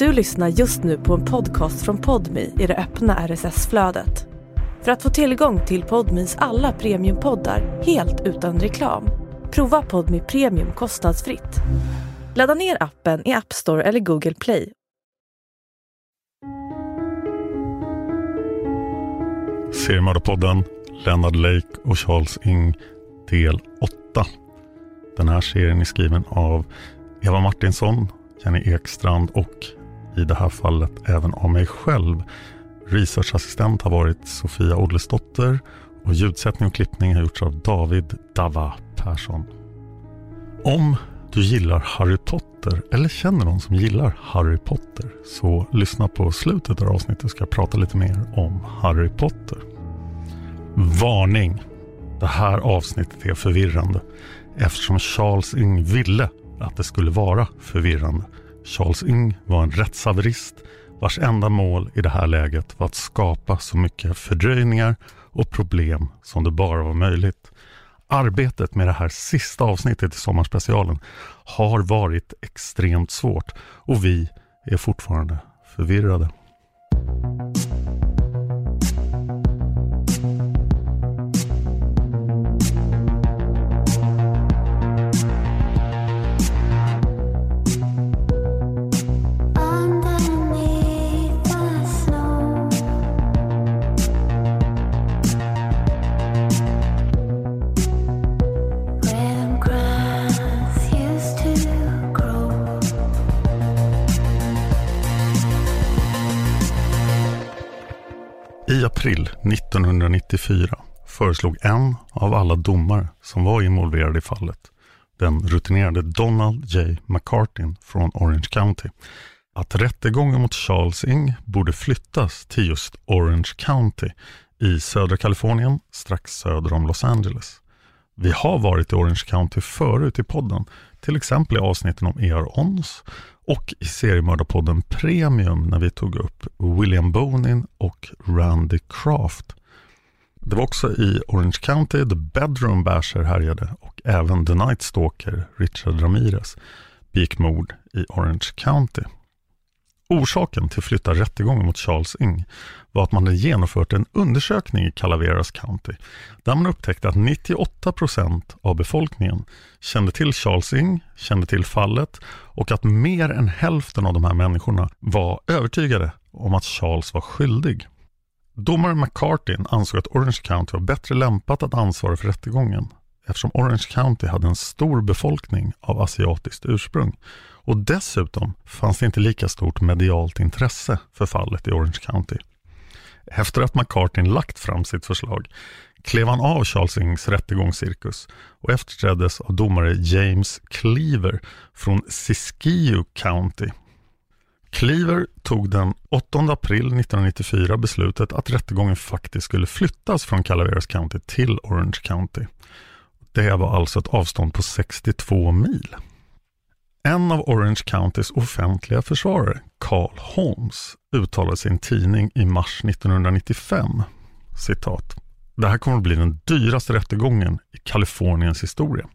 Du lyssnar just nu på en podcast från Podmi i det öppna RSS-flödet. För att få tillgång till Podmis alla premiumpoddar helt utan reklam, prova Podmi Premium kostnadsfritt. Ladda ner appen i App Store eller Google Play. Seriemördarpodden, Leonard Lake och Charles Ing, del 8. Den här serien är skriven av Eva Martinsson, Jenny Ekstrand och i det här fallet även av mig själv. Researchassistent har varit Sofia Odlesdotter och ljudsättning och klippning har gjorts av David Dava Persson. Om du gillar Harry Potter eller känner någon som gillar Harry Potter så lyssna på slutet av avsnittet ska jag prata lite mer om Harry Potter. Varning! Det här avsnittet är förvirrande eftersom Charles Ing ville att det skulle vara förvirrande. Charles Ing var en rättshaverist vars enda mål i det här läget var att skapa så mycket fördröjningar och problem som det bara var möjligt. Arbetet med det här sista avsnittet i sommarspecialen har varit extremt svårt och vi är fortfarande förvirrade. I april 1994 föreslog en av alla domare som var involverade i fallet, den rutinerade Donald J. McCartin från Orange County, att rättegången mot Charles Ing borde flyttas till just Orange County i södra Kalifornien strax söder om Los Angeles. Vi har varit i Orange County förut i podden, till exempel i avsnitten om ER-ONS och i seriemördarpodden Premium när vi tog upp William Bonin och Randy Kraft. Det var också i Orange County The Bedroom Basher härjade och även The Night Stalker Richard Ramirez begick mord i Orange County. Orsaken till att flytta rättegången mot Charles Ing var att man hade genomfört en undersökning i Calaveras County där man upptäckte att 98 procent av befolkningen kände till Charles Ing, kände till fallet och att mer än hälften av de här människorna var övertygade om att Charles var skyldig. Domaren McCartin ansåg att Orange County var bättre lämpat att ansvara för rättegången eftersom Orange County hade en stor befolkning av asiatiskt ursprung. Och dessutom fanns det inte lika stort medialt intresse för fallet i Orange County. Efter att McCartin lagt fram sitt förslag klev han av Charles Ings rättegångscirkus och efterträddes av domare James Cleaver från Siskiyou County. Cleaver tog den 8 april 1994 beslutet att rättegången faktiskt skulle flyttas från Calaveras County till Orange County. Det var alltså ett avstånd på 62 mil. En av Orange Countys offentliga försvarare, Carl Holmes, uttalade sin tidning i mars 1995. Citat. Det här kommer att bli den dyraste rättegången i Kaliforniens historia.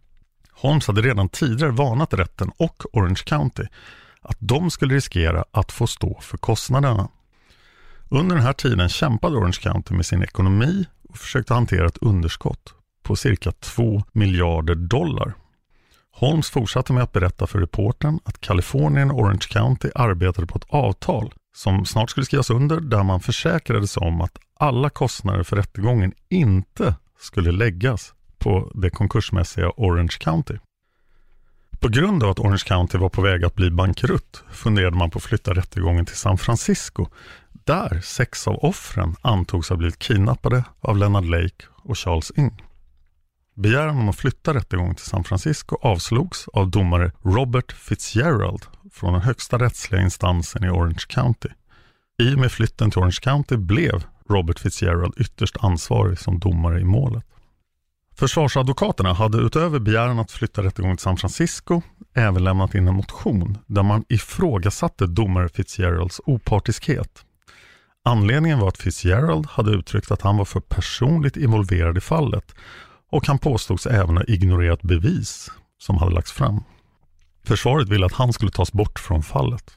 Holmes hade redan tidigare varnat rätten och Orange County att de skulle riskera att få stå för kostnaderna. Under den här tiden kämpade Orange County med sin ekonomi och försökte hantera ett underskott på cirka 2 miljarder dollar. Holmes fortsatte med att berätta för reportern att Kalifornien och Orange County arbetade på ett avtal som snart skulle skrivas under där man försäkrade sig om att alla kostnader för rättegången inte skulle läggas på det konkursmässiga Orange County. På grund av att Orange County var på väg att bli bankrutt funderade man på att flytta rättegången till San Francisco där sex av offren antogs ha blivit kidnappade av Leonard Lake och Charles Ing. Begäran om att flytta rättegången till San Francisco avslogs av domare Robert Fitzgerald från den högsta rättsliga instansen i Orange County. I och med flytten till Orange County blev Robert Fitzgerald ytterst ansvarig som domare i målet. Försvarsadvokaterna hade utöver begäran att flytta rättegången till San Francisco även lämnat in en motion där man ifrågasatte domare Fitzgeralds opartiskhet. Anledningen var att Fitzgerald hade uttryckt att han var för personligt involverad i fallet och han påstods även ha ignorerat bevis som hade lagts fram. Försvaret ville att han skulle tas bort från fallet.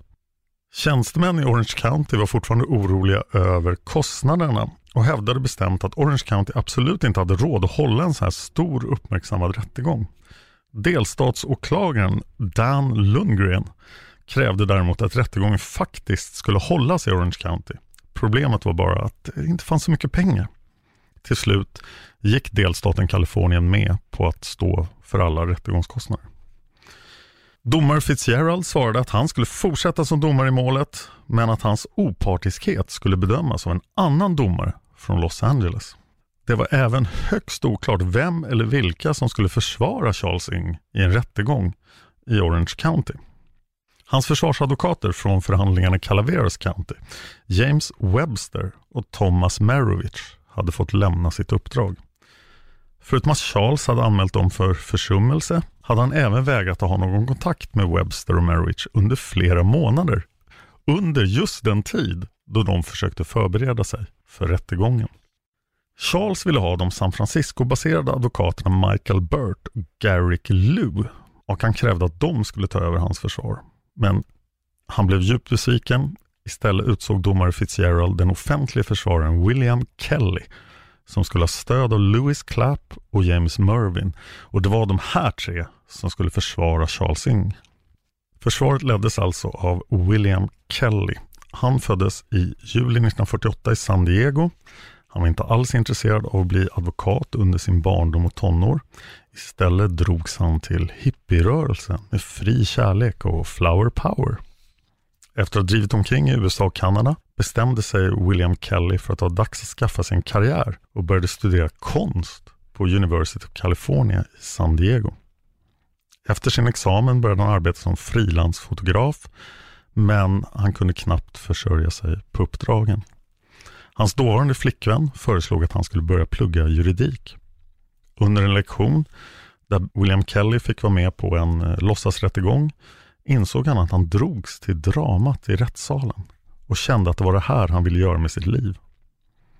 Tjänstemän i Orange County var fortfarande oroliga över kostnaderna och hävdade bestämt att Orange County absolut inte hade råd att hålla en så här stor uppmärksammad rättegång. Delstatsåklagaren Dan Lundgren krävde däremot att rättegången faktiskt skulle hållas i Orange County. Problemet var bara att det inte fanns så mycket pengar. Till slut gick delstaten Kalifornien med på att stå för alla rättegångskostnader. Domare Fitzgerald svarade att han skulle fortsätta som domare i målet men att hans opartiskhet skulle bedömas av en annan domare från Los Angeles. Det var även högst oklart vem eller vilka som skulle försvara Charles Ing i en rättegång i Orange County. Hans försvarsadvokater från förhandlingarna i Calaveras County, James Webster och Thomas Merovich, hade fått lämna sitt uppdrag. Förutom att Charles hade anmält dem för försummelse hade han även vägrat att ha någon kontakt med Webster och Merovich under flera månader. Under just den tid då de försökte förbereda sig för rättegången. Charles ville ha de San Francisco-baserade advokaterna Michael Burt och Garrick Lew och han krävde att de skulle ta över hans försvar. Men han blev djupt besviken. Istället utsåg domare Fitzgerald den offentliga försvararen William Kelly som skulle ha stöd av Lewis Clapp och James Mervyn och det var de här tre som skulle försvara Charles Ing. Försvaret leddes alltså av William Kelly. Han föddes i juli 1948 i San Diego. Han var inte alls intresserad av att bli advokat under sin barndom och tonår. Istället drogs han till hippierörelsen med fri kärlek och flower power. Efter att ha drivit omkring i USA och Kanada bestämde sig William Kelly för att ha dags att skaffa sig en karriär och började studera konst på University of California i San Diego. Efter sin examen började han arbeta som frilansfotograf men han kunde knappt försörja sig på uppdragen. Hans dåvarande flickvän föreslog att han skulle börja plugga juridik. Under en lektion där William Kelly fick vara med på en eh, låtsasrättegång insåg han att han drogs till dramat i rättssalen och kände att det var det här han ville göra med sitt liv.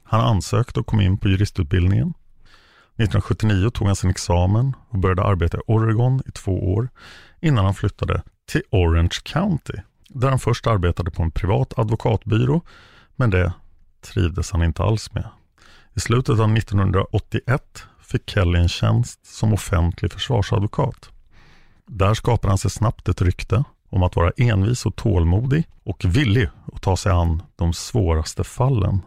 Han ansökte och kom in på juristutbildningen. 1979 tog han sin examen och började arbeta i Oregon i två år innan han flyttade till Orange County där han först arbetade på en privat advokatbyrå men det trivdes han inte alls med. I slutet av 1981 fick Kelly en tjänst som offentlig försvarsadvokat. Där skapade han sig snabbt ett rykte om att vara envis och tålmodig och villig att ta sig an de svåraste fallen.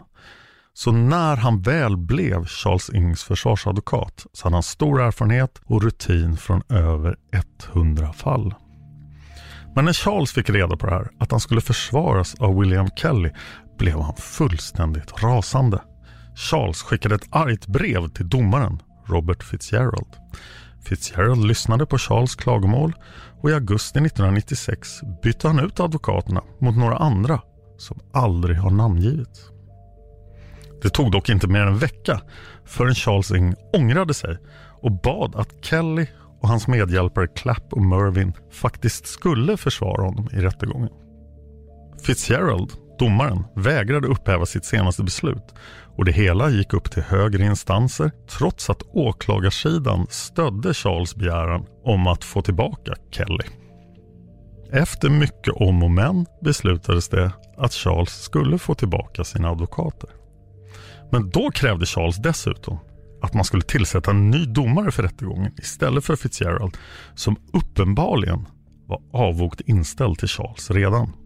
Så när han väl blev Charles Ings försvarsadvokat så hade han stor erfarenhet och rutin från över 100 fall. Men när Charles fick reda på det här, att han skulle försvaras av William Kelly, blev han fullständigt rasande. Charles skickade ett argt brev till domaren Robert Fitzgerald. Fitzgerald lyssnade på Charles klagomål och i augusti 1996 bytte han ut advokaterna mot några andra som aldrig har namngivits. Det tog dock inte mer än en vecka förrän Charles Ing ångrade sig och bad att Kelly och hans medhjälpare Clapp och Mervyn faktiskt skulle försvara honom i rättegången. Fitzgerald, domaren, vägrade upphäva sitt senaste beslut och det hela gick upp till högre instanser trots att åklagarsidan stödde Charles begäran om att få tillbaka Kelly. Efter mycket om och men beslutades det att Charles skulle få tillbaka sina advokater. Men då krävde Charles dessutom att man skulle tillsätta en ny domare för rättegången istället för Fitzgerald som uppenbarligen var avvokt inställd till Charles redan.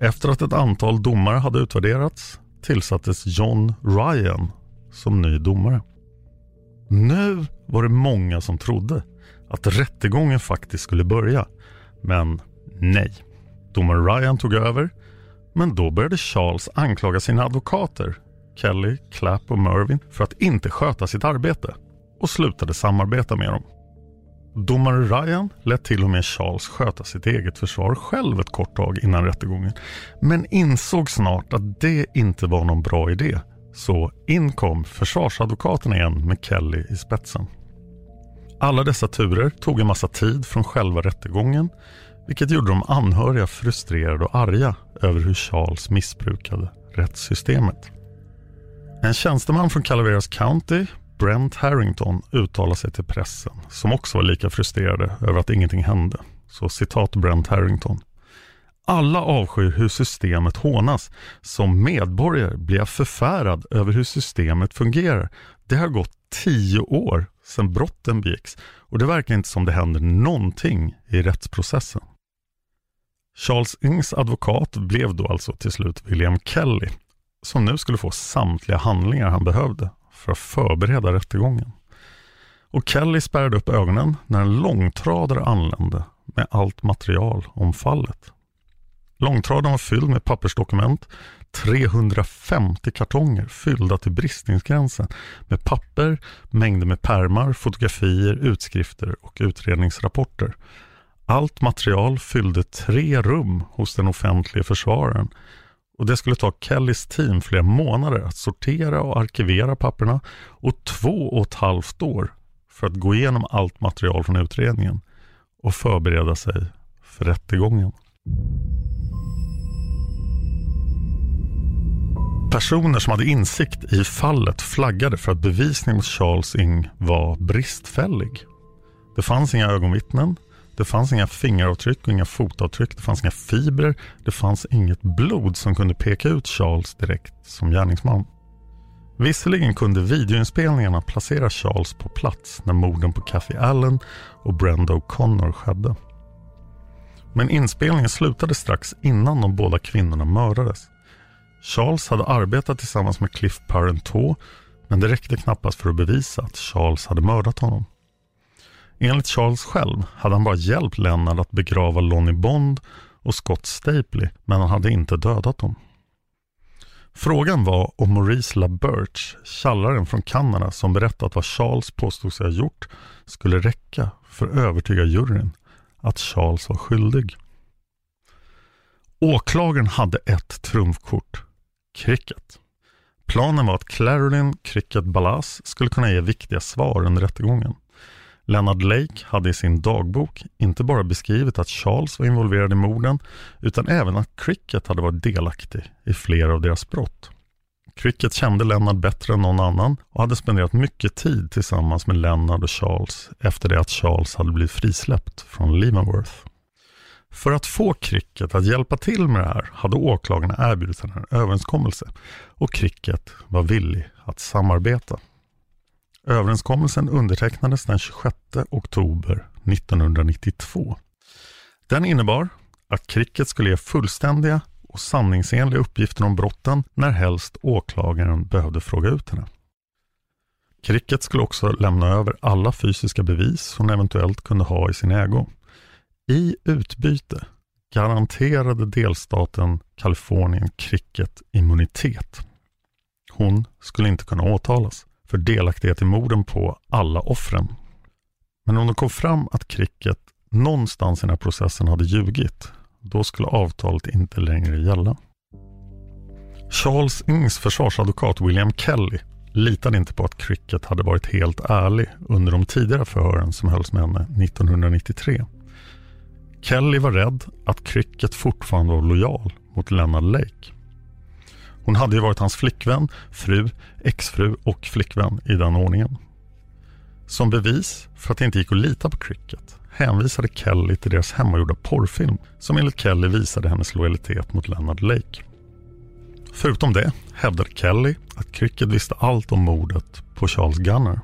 Efter att ett antal domare hade utvärderats tillsattes John Ryan som ny domare. Nu var det många som trodde att rättegången faktiskt skulle börja. Men nej. Domare Ryan tog över. Men då började Charles anklaga sina advokater Kelly, Clapp och Mervyn för att inte sköta sitt arbete och slutade samarbeta med dem. Domare Ryan lät till och med Charles sköta sitt eget försvar själv ett kort tag innan rättegången. Men insåg snart att det inte var någon bra idé. Så in kom försvarsadvokaterna igen med Kelly i spetsen. Alla dessa turer tog en massa tid från själva rättegången vilket gjorde de anhöriga frustrerade och arga över hur Charles missbrukade rättssystemet. En tjänsteman från Calaveras County Brent Harrington uttalar sig till pressen som också var lika frustrerade över att ingenting hände. Så citat Brent Harrington. Alla avskyr hur systemet hånas. Som medborgare blir jag förfärad över hur systemet fungerar. Det har gått tio år sedan brotten begicks och det verkar inte som det händer någonting i rättsprocessen. Charles Ings advokat blev då alltså till slut William Kelly som nu skulle få samtliga handlingar han behövde för att förbereda rättegången. Och Kelly spärrade upp ögonen när en långtradare anlände med allt material om fallet. Långtradaren var fylld med pappersdokument, 350 kartonger fyllda till bristningsgränsen med papper, mängder med pärmar, fotografier, utskrifter och utredningsrapporter. Allt material fyllde tre rum hos den offentliga försvararen och det skulle ta Kellys team flera månader att sortera och arkivera papperna och två och ett halvt år för att gå igenom allt material från utredningen och förbereda sig för rättegången. Personer som hade insikt i fallet flaggade för att bevisningen mot Charles Ing var bristfällig. Det fanns inga ögonvittnen, det fanns inga fingeravtryck och inga fotavtryck, det fanns inga fibrer, det fanns inget blod som kunde peka ut Charles direkt som gärningsman. Visserligen kunde videoinspelningarna placera Charles på plats när morden på Kathy Allen och Brenda O'Connor skedde. Men inspelningen slutade strax innan de båda kvinnorna mördades. Charles hade arbetat tillsammans med Cliff Parenteau men det räckte knappast för att bevisa att Charles hade mördat honom. Enligt Charles själv hade han bara hjälpt Leonard att begrava Lonnie Bond och Scott Stapley men han hade inte dödat dem. Frågan var om Maurice LaBerge, tjallaren från Kanada som berättat vad Charles påstod sig ha gjort, skulle räcka för att övertyga juryn att Charles var skyldig. Åklagaren hade ett trumfkort, Cricket. Planen var att Clarolyn Cricket Ballas skulle kunna ge viktiga svar under rättegången. Leonard Lake hade i sin dagbok inte bara beskrivit att Charles var involverad i morden utan även att Cricket hade varit delaktig i flera av deras brott. Cricket kände Leonard bättre än någon annan och hade spenderat mycket tid tillsammans med Leonard och Charles efter det att Charles hade blivit frisläppt från Leavenworth. För att få Cricket att hjälpa till med det här hade åklagarna erbjudit henne en överenskommelse och Cricket var villig att samarbeta. Överenskommelsen undertecknades den 26 oktober 1992. Den innebar att Cricket skulle ge fullständiga och sanningsenliga uppgifter om brotten när helst åklagaren behövde fråga ut henne. Cricket skulle också lämna över alla fysiska bevis hon eventuellt kunde ha i sin ägo. I utbyte garanterade delstaten Kalifornien Cricket immunitet. Hon skulle inte kunna åtalas för delaktighet i morden på alla offren. Men om det kom fram att Cricket någonstans i den här processen hade ljugit, då skulle avtalet inte längre gälla. Charles Ings försvarsadvokat William Kelly litade inte på att Cricket hade varit helt ärlig under de tidigare förhören som hölls med henne 1993. Kelly var rädd att Cricket fortfarande var lojal mot Leonard Lake. Hon hade ju varit hans flickvän, fru, exfru och flickvän i den ordningen. Som bevis för att det inte gick att lita på Cricket hänvisade Kelly till deras hemmagjorda porrfilm som enligt Kelly visade hennes lojalitet mot Leonard Lake. Förutom det hävdade Kelly att Cricket visste allt om mordet på Charles Gunner.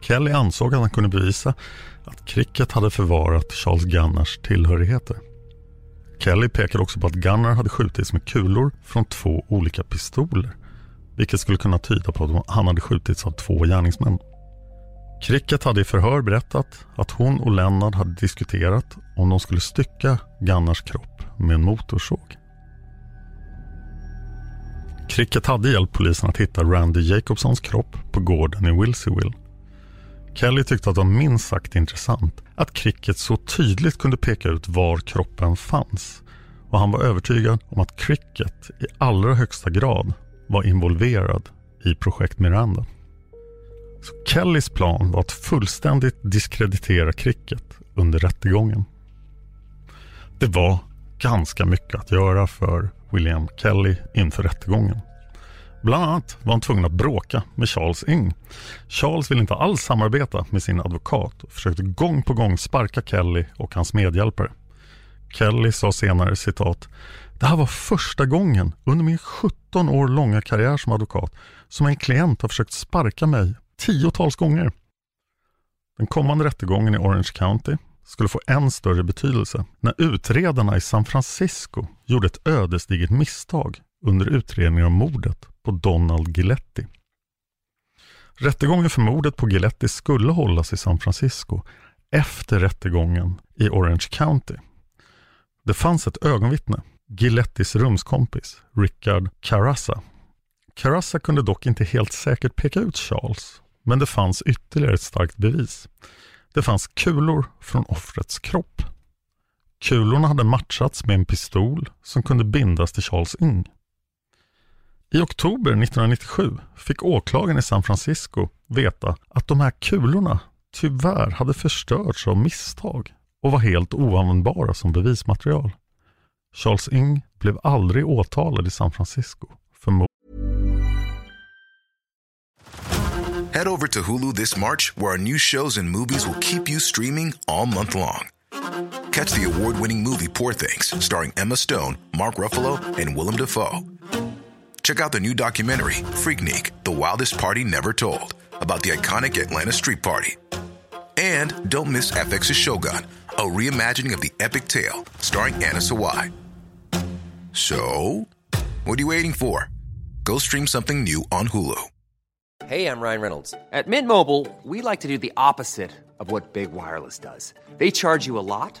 Kelly ansåg att han kunde bevisa att Cricket hade förvarat Charles Gunners tillhörigheter. Kelly pekade också på att Gunnar hade skjutits med kulor från två olika pistoler. Vilket skulle kunna tyda på att han hade skjutits av två gärningsmän. Cricket hade i förhör berättat att hon och Lennart hade diskuterat om de skulle stycka Gunnars kropp med en motorsåg. Cricket hade hjälpt polisen att hitta Randy Jacobsons kropp på gården i Wilseyville. Kelly tyckte att det var minst sagt intressant att Cricket så tydligt kunde peka ut var kroppen fanns och han var övertygad om att Cricket i allra högsta grad var involverad i projekt Miranda. Så Kellys plan var att fullständigt diskreditera Cricket under rättegången. Det var ganska mycket att göra för William Kelly inför rättegången. Bland annat var han tvungen att bråka med Charles Ing. Charles ville inte alls samarbeta med sin advokat och försökte gång på gång sparka Kelly och hans medhjälpare. Kelly sa senare citat Det här var första gången under min 17 år långa karriär som advokat som en klient har försökt sparka mig tiotals gånger. Den kommande rättegången i Orange County skulle få än större betydelse när utredarna i San Francisco gjorde ett ödesdigert misstag under utredningen om mordet på Donald Giletti. Rättegången för mordet på Giletti skulle hållas i San Francisco efter rättegången i Orange County. Det fanns ett ögonvittne, Gilettis rumskompis, Richard Carassa. Carassa kunde dock inte helt säkert peka ut Charles, men det fanns ytterligare ett starkt bevis. Det fanns kulor från offrets kropp. Kulorna hade matchats med en pistol som kunde bindas till Charles Ng. I oktober 1997 fick åklagaren i San Francisco veta att de här kulorna tyvärr hade förstörts av misstag och var helt oanvändbara som bevismaterial. Charles Ng blev aldrig åtalad i San Francisco för mord. Head over to Hulu this March, where our new shows and movies will keep you streaming all month long. Catch the award winning movie Poor Things, starring Emma Stone, Mark Ruffalo, and Willem Dafoe. Check out the new documentary, Freaknik The Wildest Party Never Told, about the iconic Atlanta Street Party. And don't miss FX's Shogun, a reimagining of the epic tale, starring Anna Sawai. So, what are you waiting for? Go stream something new on Hulu. Hey, I'm Ryan Reynolds. At Mint Mobile, we like to do the opposite of what Big Wireless does. They charge you a lot,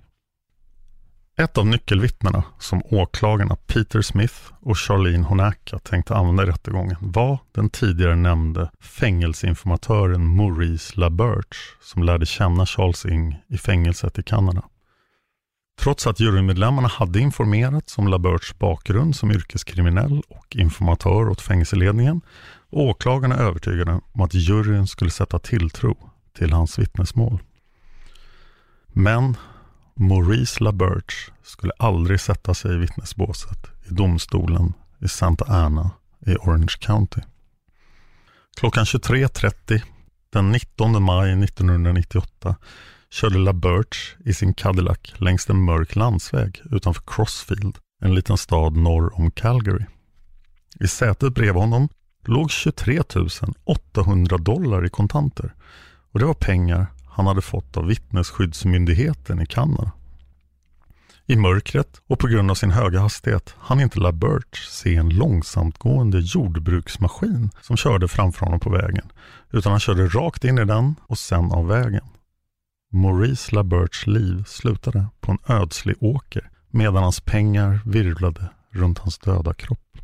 Ett av nyckelvittnena som åklagarna Peter Smith och Charlene Honaka tänkte använda i rättegången var den tidigare nämnde fängelseinformatören Maurice LaBerge som lärde känna Charles Ing i fängelset i Kanada. Trots att jurymedlemmarna hade informerats om LaBerges bakgrund som yrkeskriminell och informatör åt fängelseledningen var åklagarna övertygade om att juryn skulle sätta tilltro till hans vittnesmål. Men Maurice LaBerge skulle aldrig sätta sig i vittnesbåset i domstolen i Santa Ana i Orange County. Klockan 23.30 den 19 maj 1998 körde LaBerge i sin Cadillac längs en mörk landsväg utanför Crossfield, en liten stad norr om Calgary. I sätet bredvid honom låg 23 800 dollar i kontanter och det var pengar han hade fått av vittnesskyddsmyndigheten i Kanada. I mörkret och på grund av sin höga hastighet hann inte LaBerge se en långsamtgående jordbruksmaskin som körde framför honom på vägen, utan han körde rakt in i den och sen av vägen. Maurice LaBerges liv slutade på en ödslig åker medan hans pengar virvlade runt hans döda kropp.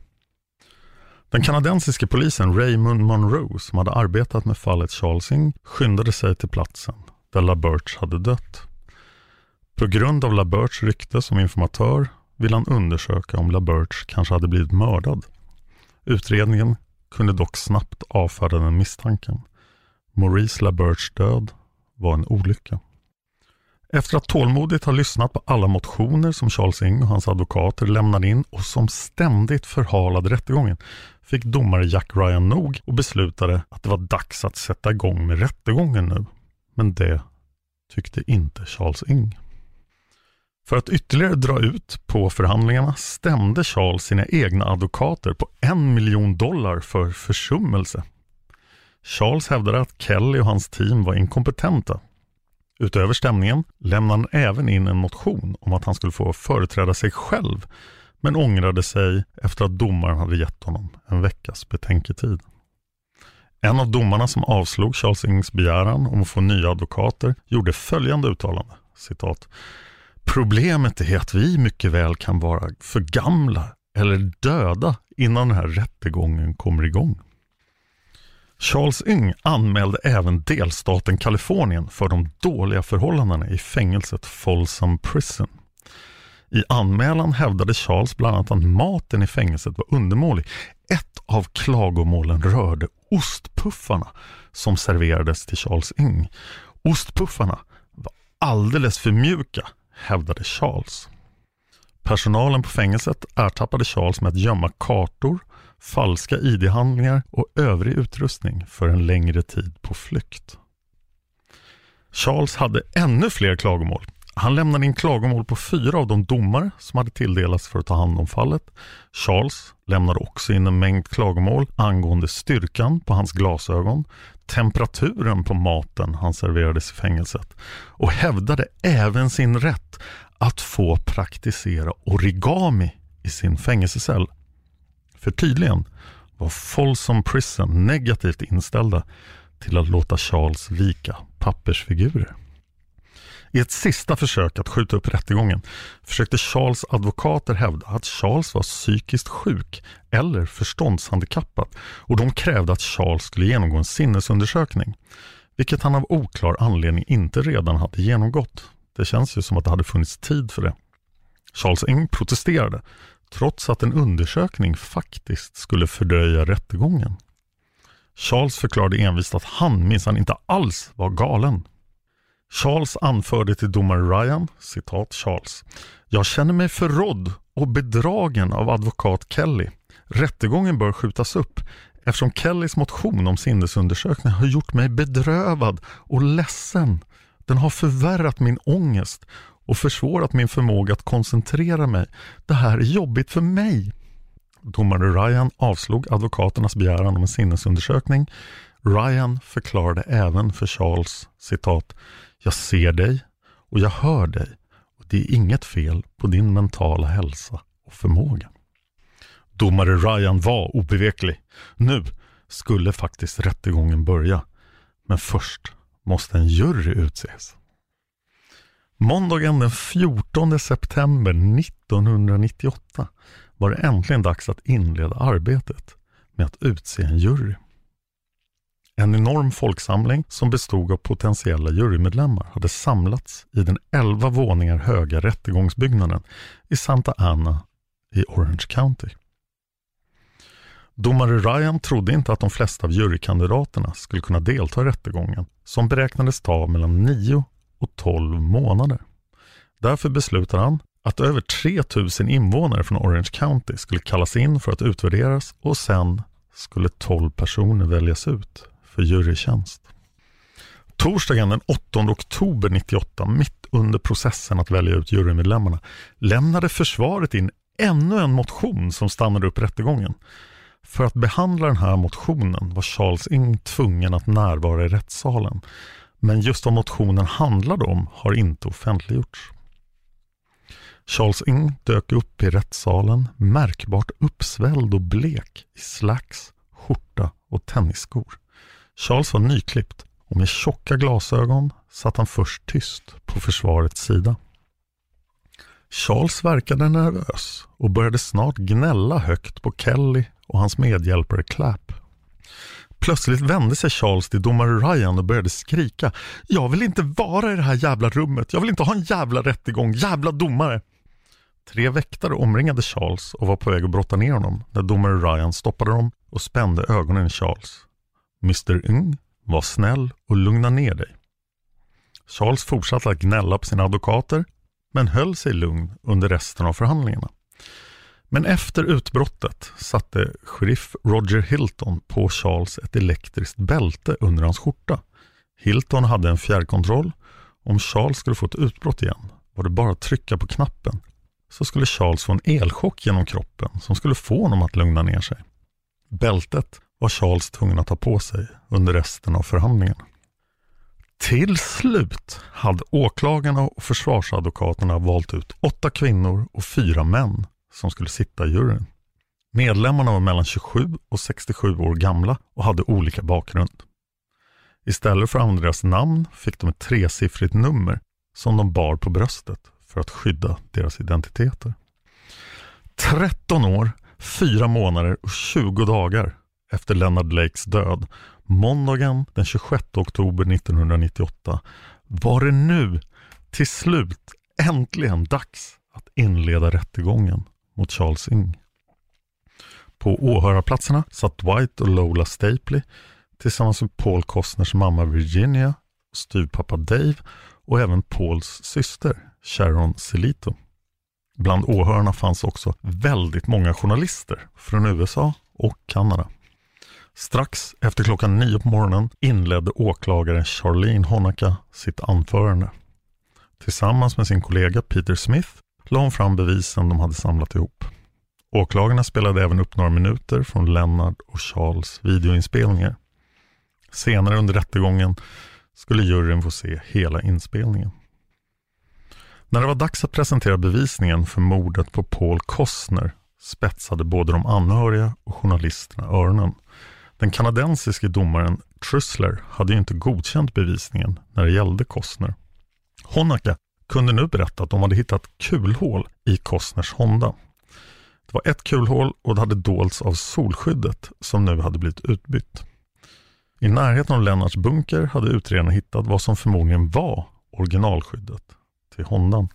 Den kanadensiske polisen Raymond Monroe som hade arbetat med fallet Charlesing, skyndade sig till platsen där LaBerge hade dött. På grund av LaBerges rykte som informatör ville han undersöka om LaBerge kanske hade blivit mördad. Utredningen kunde dock snabbt avfärda den misstanken. Maurice LaBerges död var en olycka. Efter att tålmodigt ha lyssnat på alla motioner som Charles Ing och hans advokater lämnade in och som ständigt förhalade rättegången fick domare Jack Ryan nog och beslutade att det var dags att sätta igång med rättegången nu. Men det tyckte inte Charles Ing. För att ytterligare dra ut på förhandlingarna stämde Charles sina egna advokater på en miljon dollar för försummelse. Charles hävdade att Kelly och hans team var inkompetenta. Utöver stämningen lämnade han även in en motion om att han skulle få företräda sig själv men ångrade sig efter att domaren hade gett honom en veckas betänketid. En av domarna som avslog Charles Ings begäran om att få nya advokater gjorde följande uttalande, citat. Problemet är att vi mycket väl kan vara för gamla eller döda innan den här rättegången kommer igång. Charles Yng anmälde även delstaten Kalifornien för de dåliga förhållandena i fängelset Folsom Prison. I anmälan hävdade Charles bland annat att maten i fängelset var undermålig. Ett av klagomålen rörde ostpuffarna som serverades till Charles Ing. Ostpuffarna var alldeles för mjuka, hävdade Charles. Personalen på fängelset ertappade Charles med att gömma kartor, falska ID-handlingar och övrig utrustning för en längre tid på flykt. Charles hade ännu fler klagomål. Han lämnade in klagomål på fyra av de domare som hade tilldelats för att ta hand om fallet. Charles lämnade också in en mängd klagomål angående styrkan på hans glasögon, temperaturen på maten han serverades i fängelset och hävdade även sin rätt att få praktisera origami i sin fängelsecell. För tydligen var Folsom Prison negativt inställda till att låta Charles vika pappersfigurer. I ett sista försök att skjuta upp rättegången försökte Charles advokater hävda att Charles var psykiskt sjuk eller förståndshandikappad och de krävde att Charles skulle genomgå en sinnesundersökning, vilket han av oklar anledning inte redan hade genomgått. Det känns ju som att det hade funnits tid för det. Charles Eng protesterade, trots att en undersökning faktiskt skulle fördröja rättegången. Charles förklarade envist att han minsann inte alls var galen. Charles anförde till domare Ryan, citat Charles, Jag känner mig förrådd och bedragen av advokat Kelly. Rättegången bör skjutas upp eftersom Kellys motion om sinnesundersökning har gjort mig bedrövad och ledsen. Den har förvärrat min ångest och försvårat min förmåga att koncentrera mig. Det här är jobbigt för mig. Domare Ryan avslog advokaternas begäran om en sinnesundersökning. Ryan förklarade även för Charles, citat, jag ser dig och jag hör dig och det är inget fel på din mentala hälsa och förmåga. Domare Ryan var obeveklig. Nu skulle faktiskt rättegången börja. Men först måste en jury utses. Måndagen den 14 september 1998 var det äntligen dags att inleda arbetet med att utse en jury. En enorm folksamling som bestod av potentiella jurymedlemmar hade samlats i den 11 våningar höga rättegångsbyggnaden i Santa Ana i Orange County. Domare Ryan trodde inte att de flesta av jurykandidaterna skulle kunna delta i rättegången som beräknades ta mellan 9 och 12 månader. Därför beslutade han att över 3000 invånare från Orange County skulle kallas in för att utvärderas och sen skulle 12 personer väljas ut för jurytjänst. Torsdagen den 8 oktober 98, mitt under processen att välja ut jurymedlemmarna, lämnade försvaret in ännu en motion som stannade upp rättegången. För att behandla den här motionen var Charles Ing tvungen att närvara i rättssalen. Men just vad motionen handlade om har inte offentliggjorts. Charles Ing dök upp i rättssalen märkbart uppsvälld och blek i slacks, skjorta och tennisskor. Charles var nyklippt och med tjocka glasögon satt han först tyst på försvarets sida. Charles verkade nervös och började snart gnälla högt på Kelly och hans medhjälpare Clapp. Plötsligt vände sig Charles till domare Ryan och började skrika. Jag vill inte vara i det här jävla rummet. Jag vill inte ha en jävla rättegång. Jävla domare! Tre väktare omringade Charles och var på väg att brotta ner honom när domare Ryan stoppade dem och spände ögonen i Charles. Mr Yng, var snäll och lugna ner dig. Charles fortsatte att gnälla på sina advokater men höll sig lugn under resten av förhandlingarna. Men efter utbrottet satte sheriff Roger Hilton på Charles ett elektriskt bälte under hans skjorta. Hilton hade en fjärrkontroll. Om Charles skulle få ett utbrott igen var det bara att trycka på knappen så skulle Charles få en elchock genom kroppen som skulle få honom att lugna ner sig. Bältet var Charles tvungen att ta på sig under resten av förhandlingarna. Till slut hade åklagarna och försvarsadvokaterna valt ut åtta kvinnor och fyra män som skulle sitta i juryn. Medlemmarna var mellan 27 och 67 år gamla och hade olika bakgrund. Istället för att använda deras namn fick de ett tresiffrigt nummer som de bar på bröstet för att skydda deras identiteter. 13 år, 4 månader och 20 dagar efter Leonard Lakes död, måndagen den 26 oktober 1998, var det nu till slut äntligen dags att inleda rättegången mot Charles Ing. På åhörarplatserna satt Dwight och Lola Stapley tillsammans med Paul Costners mamma Virginia, styvpappa Dave och även Pauls syster Sharon Celito. Bland åhörarna fanns också väldigt många journalister från USA och Kanada. Strax efter klockan nio på morgonen inledde åklagaren Charlene Honaka sitt anförande. Tillsammans med sin kollega Peter Smith la hon fram bevisen de hade samlat ihop. Åklagarna spelade även upp några minuter från Lennart och Charles videoinspelningar. Senare under rättegången skulle juryn få se hela inspelningen. När det var dags att presentera bevisningen för mordet på Paul Costner spetsade både de anhöriga och journalisterna öronen. Den kanadensiske domaren Trussler hade ju inte godkänt bevisningen när det gällde Costner. Honaka kunde nu berätta att de hade hittat kulhål i Costners Honda. Det var ett kulhål och det hade dolts av solskyddet som nu hade blivit utbytt. I närheten av Lennarts bunker hade utredarna hittat vad som förmodligen var originalskyddet till Hondan.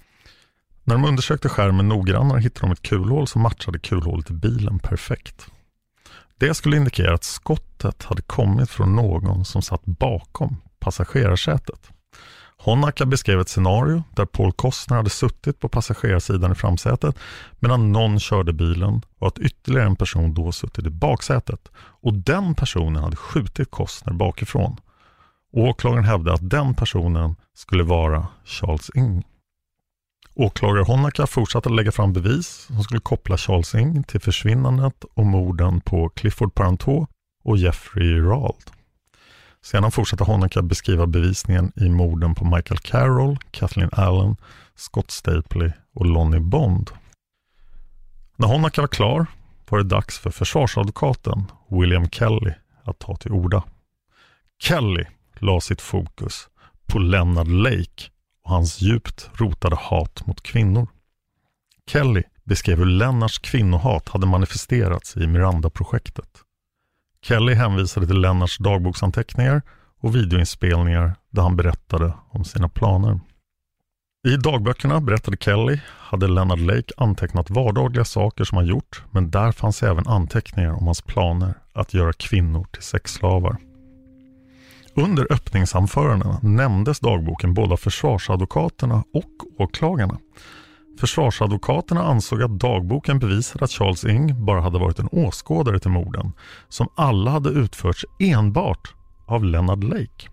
När de undersökte skärmen noggrannare hittade de ett kulhål som matchade kulhålet i bilen perfekt. Det skulle indikera att skottet hade kommit från någon som satt bakom passagerarsätet. Honaka beskrev ett scenario där Paul Costner hade suttit på passagerarsidan i framsätet medan någon körde bilen och att ytterligare en person då suttit i baksätet och den personen hade skjutit Costner bakifrån. Åklagaren hävdade att den personen skulle vara Charles Ing. Åklagare Honaka fortsatte att lägga fram bevis som skulle koppla Charles Ing till försvinnandet och morden på Clifford Parenteau och Jeffrey Rald. Sedan fortsatte Honaka beskriva bevisningen i morden på Michael Carroll, Kathleen Allen, Scott Stapley och Lonnie Bond. När Honaka var klar var det dags för försvarsadvokaten William Kelly att ta till orda. Kelly la sitt fokus på Leonard Lake och hans djupt rotade hat mot kvinnor. Kelly beskrev hur Lennarts kvinnohat hade manifesterats i Miranda-projektet. Kelly hänvisade till Lennarts dagboksanteckningar och videoinspelningar där han berättade om sina planer. I dagböckerna, berättade Kelly, hade Leonard Lake antecknat vardagliga saker som han gjort men där fanns även anteckningar om hans planer att göra kvinnor till sexslavar. Under öppningsanförandena nämndes dagboken både av försvarsadvokaterna och åklagarna. Försvarsadvokaterna ansåg att dagboken bevisade att Charles Ing bara hade varit en åskådare till morden som alla hade utförts enbart av Leonard Lake.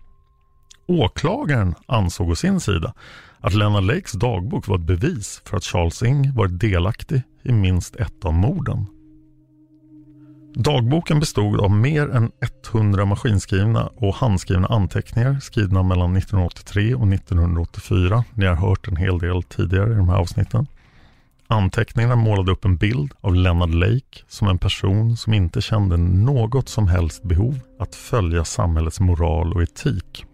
Åklagaren ansåg å sin sida att Leonard Lakes dagbok var ett bevis för att Charles Ing varit delaktig i minst ett av morden. Dagboken bestod av mer än 100 maskinskrivna och handskrivna anteckningar skrivna mellan 1983 och 1984. Ni har hört en hel del tidigare i de här avsnitten. Anteckningarna målade upp en bild av Leonard Lake som en person som inte kände något som helst behov att följa samhällets moral och etik.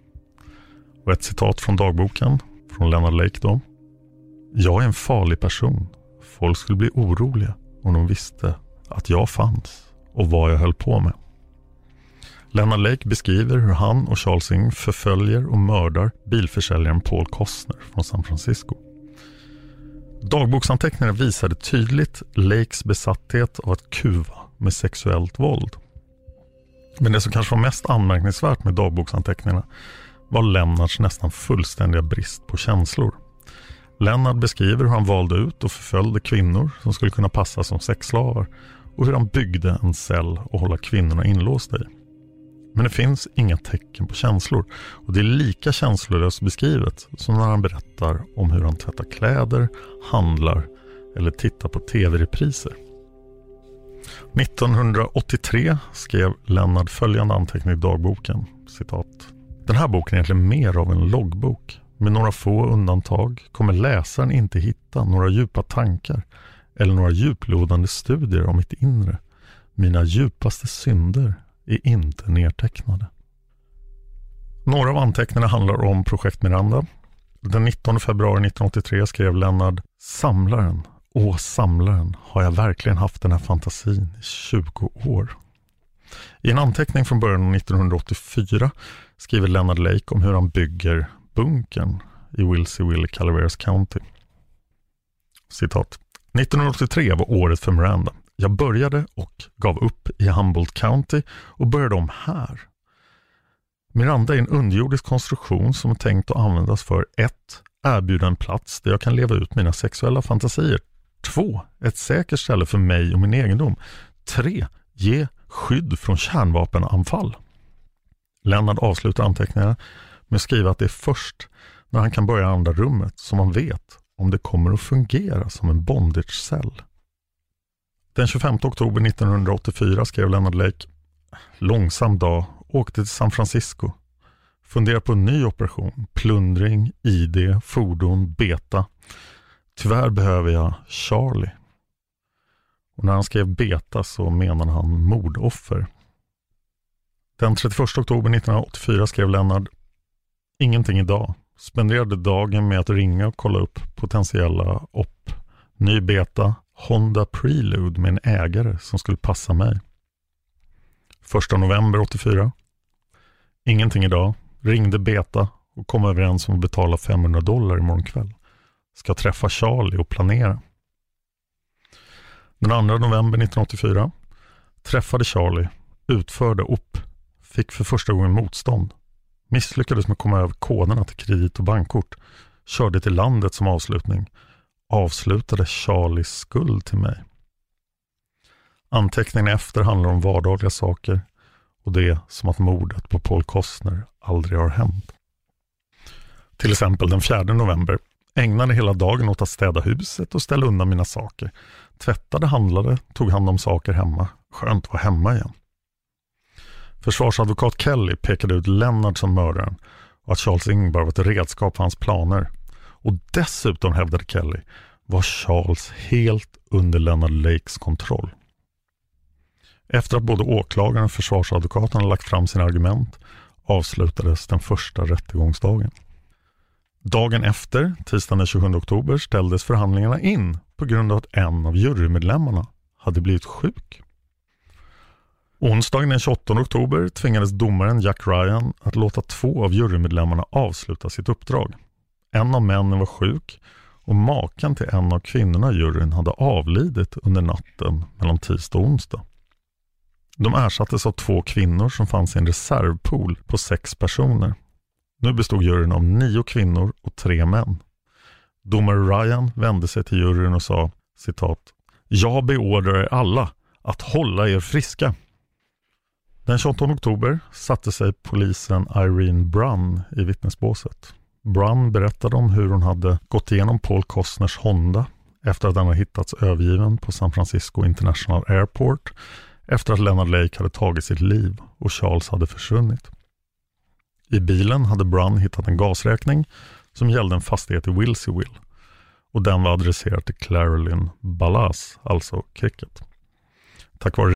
Och ett citat från dagboken, från Leonard Lake då. Jag är en farlig person. Folk skulle bli oroliga om de visste att jag fanns och vad jag höll på med. Lennart Lake beskriver hur han och Charles Ing förföljer och mördar bilförsäljaren Paul Costner från San Francisco. Dagboksanteckningarna visade tydligt Lakes besatthet av att kuva med sexuellt våld. Men det som kanske var mest anmärkningsvärt med dagboksanteckningarna var Lennarts nästan fullständiga brist på känslor. Lennart beskriver hur han valde ut och förföljde kvinnor som skulle kunna passa som sexslavar och hur han byggde en cell att hålla kvinnorna inlåsta i. Men det finns inga tecken på känslor och det är lika känslolöst beskrivet som när han berättar om hur han tvättar kläder, handlar eller tittar på tv-repriser. 1983 skrev Lennart följande anteckning i dagboken. Citat. Den här boken är egentligen mer av en loggbok. Med några få undantag kommer läsaren inte hitta några djupa tankar eller några djuplodande studier om mitt inre. Mina djupaste synder är inte nedtecknade. Några av anteckningarna handlar om projekt Miranda. Den 19 februari 1983 skrev Lennart Samlaren, åh samlaren, har jag verkligen haft den här fantasin i 20 år? I en anteckning från början av 1984 skriver Leonard Lake om hur han bygger bunkern i Wilsey Will, Calaveras County. citat. 1983 var året för Miranda. Jag började och gav upp i Humboldt County och började om här. Miranda är en underjordisk konstruktion som är tänkt att användas för 1. Erbjuda en plats där jag kan leva ut mina sexuella fantasier. 2. Ett säkert ställe för mig och min egendom. 3. Ge skydd från kärnvapenanfall. Lennart avslutar anteckningarna med att skriva att det är först när han kan börja andra rummet som han vet om det kommer att fungera som en bondagecell. Den 25 oktober 1984 skrev Leonard Lake Långsam dag, åkte till San Francisco. Funderar på en ny operation. Plundring, ID, fordon, beta. Tyvärr behöver jag Charlie. Och när han skrev beta så menade han mordoffer. Den 31 oktober 1984 skrev Lennart Ingenting idag. Spenderade dagen med att ringa och kolla upp potentiella OP. Ny beta, Honda Prelude med en ägare som skulle passa mig. 1 november 84. Ingenting idag. Ringde beta och kom överens om att betala 500 dollar imorgon kväll. Ska träffa Charlie och planera. Den 2 november 1984 träffade Charlie, utförde OP, fick för första gången motstånd. Misslyckades med att komma över koderna till kredit och bankkort. Körde till landet som avslutning. Avslutade Charlies skuld till mig. Anteckningen efter handlar om vardagliga saker och det är som att mordet på Paul Kostner aldrig har hänt. Till exempel den 4 november ägnade hela dagen åt att städa huset och ställa undan mina saker. Tvättade, handlade, tog hand om saker hemma. Skönt att vara hemma igen. Försvarsadvokat Kelly pekade ut Lennart som mördaren och att Charles Ingvar var ett redskap för hans planer. Och dessutom, hävdade Kelly, var Charles helt under Leonard Lakes kontroll. Efter att både åklagaren och försvarsadvokaten hade lagt fram sina argument avslutades den första rättegångsdagen. Dagen efter, tisdagen den 27 oktober, ställdes förhandlingarna in på grund av att en av jurymedlemmarna hade blivit sjuk. Onsdagen den 28 oktober tvingades domaren Jack Ryan att låta två av jurymedlemmarna avsluta sitt uppdrag. En av männen var sjuk och maken till en av kvinnorna i juryn hade avlidit under natten mellan tisdag och onsdag. De ersattes av två kvinnor som fanns i en reservpool på sex personer. Nu bestod juryn av nio kvinnor och tre män. Domare Ryan vände sig till juryn och sa citat Jag beordrar er alla att hålla er friska. Den 28 oktober satte sig polisen Irene Brunn i vittnesbåset. Brunn berättade om hur hon hade gått igenom Paul Costners Honda efter att den hade hittats övergiven på San Francisco International Airport efter att Leonard Lake hade tagit sitt liv och Charles hade försvunnit. I bilen hade Brunn hittat en gasräkning som gällde en fastighet i Wilseyville och den var adresserad till Clarolyn Ballas, alltså Cricket. Tack vare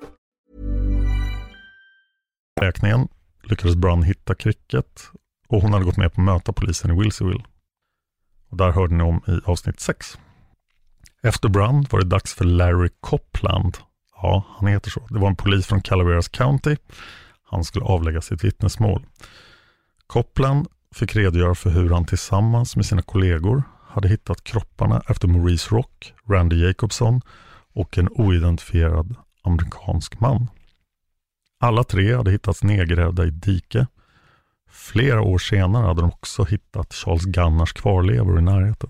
räkningen lyckades Brun hitta Cricket och hon hade gått med på att möta polisen i Wilsonville. Och där hörde ni om i avsnitt 6. Efter Brun var det dags för Larry Copland. Ja, han heter så. Det var en polis från Calaveras County. Han skulle avlägga sitt vittnesmål. Copland fick redogöra för hur han tillsammans med sina kollegor hade hittat kropparna efter Maurice Rock, Randy Jacobson och en oidentifierad amerikansk man. Alla tre hade hittats nedgrävda i ett dike. Flera år senare hade de också hittat Charles Gunnars kvarlevor i närheten.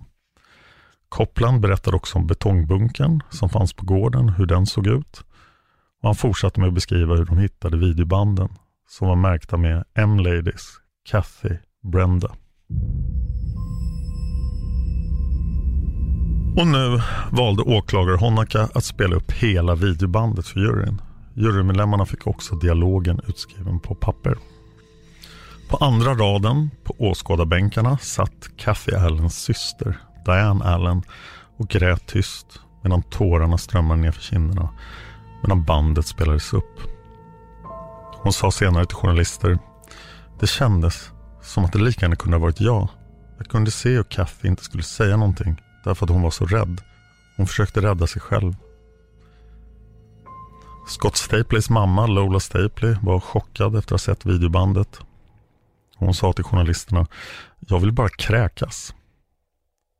Copland berättade också om betongbunkern som fanns på gården, hur den såg ut. Och han fortsatte med att beskriva hur de hittade videobanden som var märkta med M-Ladies, Kathy, Brenda. Och nu valde åklagare Honaka att spela upp hela videobandet för juryn. Jurymedlemmarna fick också dialogen utskriven på papper. På andra raden på åskådarbänkarna satt Kathy Allens syster, Diane Allen, och grät tyst medan tårarna strömmade ner för kinderna medan bandet spelades upp. Hon sa senare till journalister. Det kändes som att det lika gärna kunde ha varit jag. Jag kunde se hur Kathy inte skulle säga någonting därför att hon var så rädd. Hon försökte rädda sig själv. Scott Stapleys mamma Lola Stapley var chockad efter att ha sett videobandet. Hon sa till journalisterna, jag vill bara kräkas.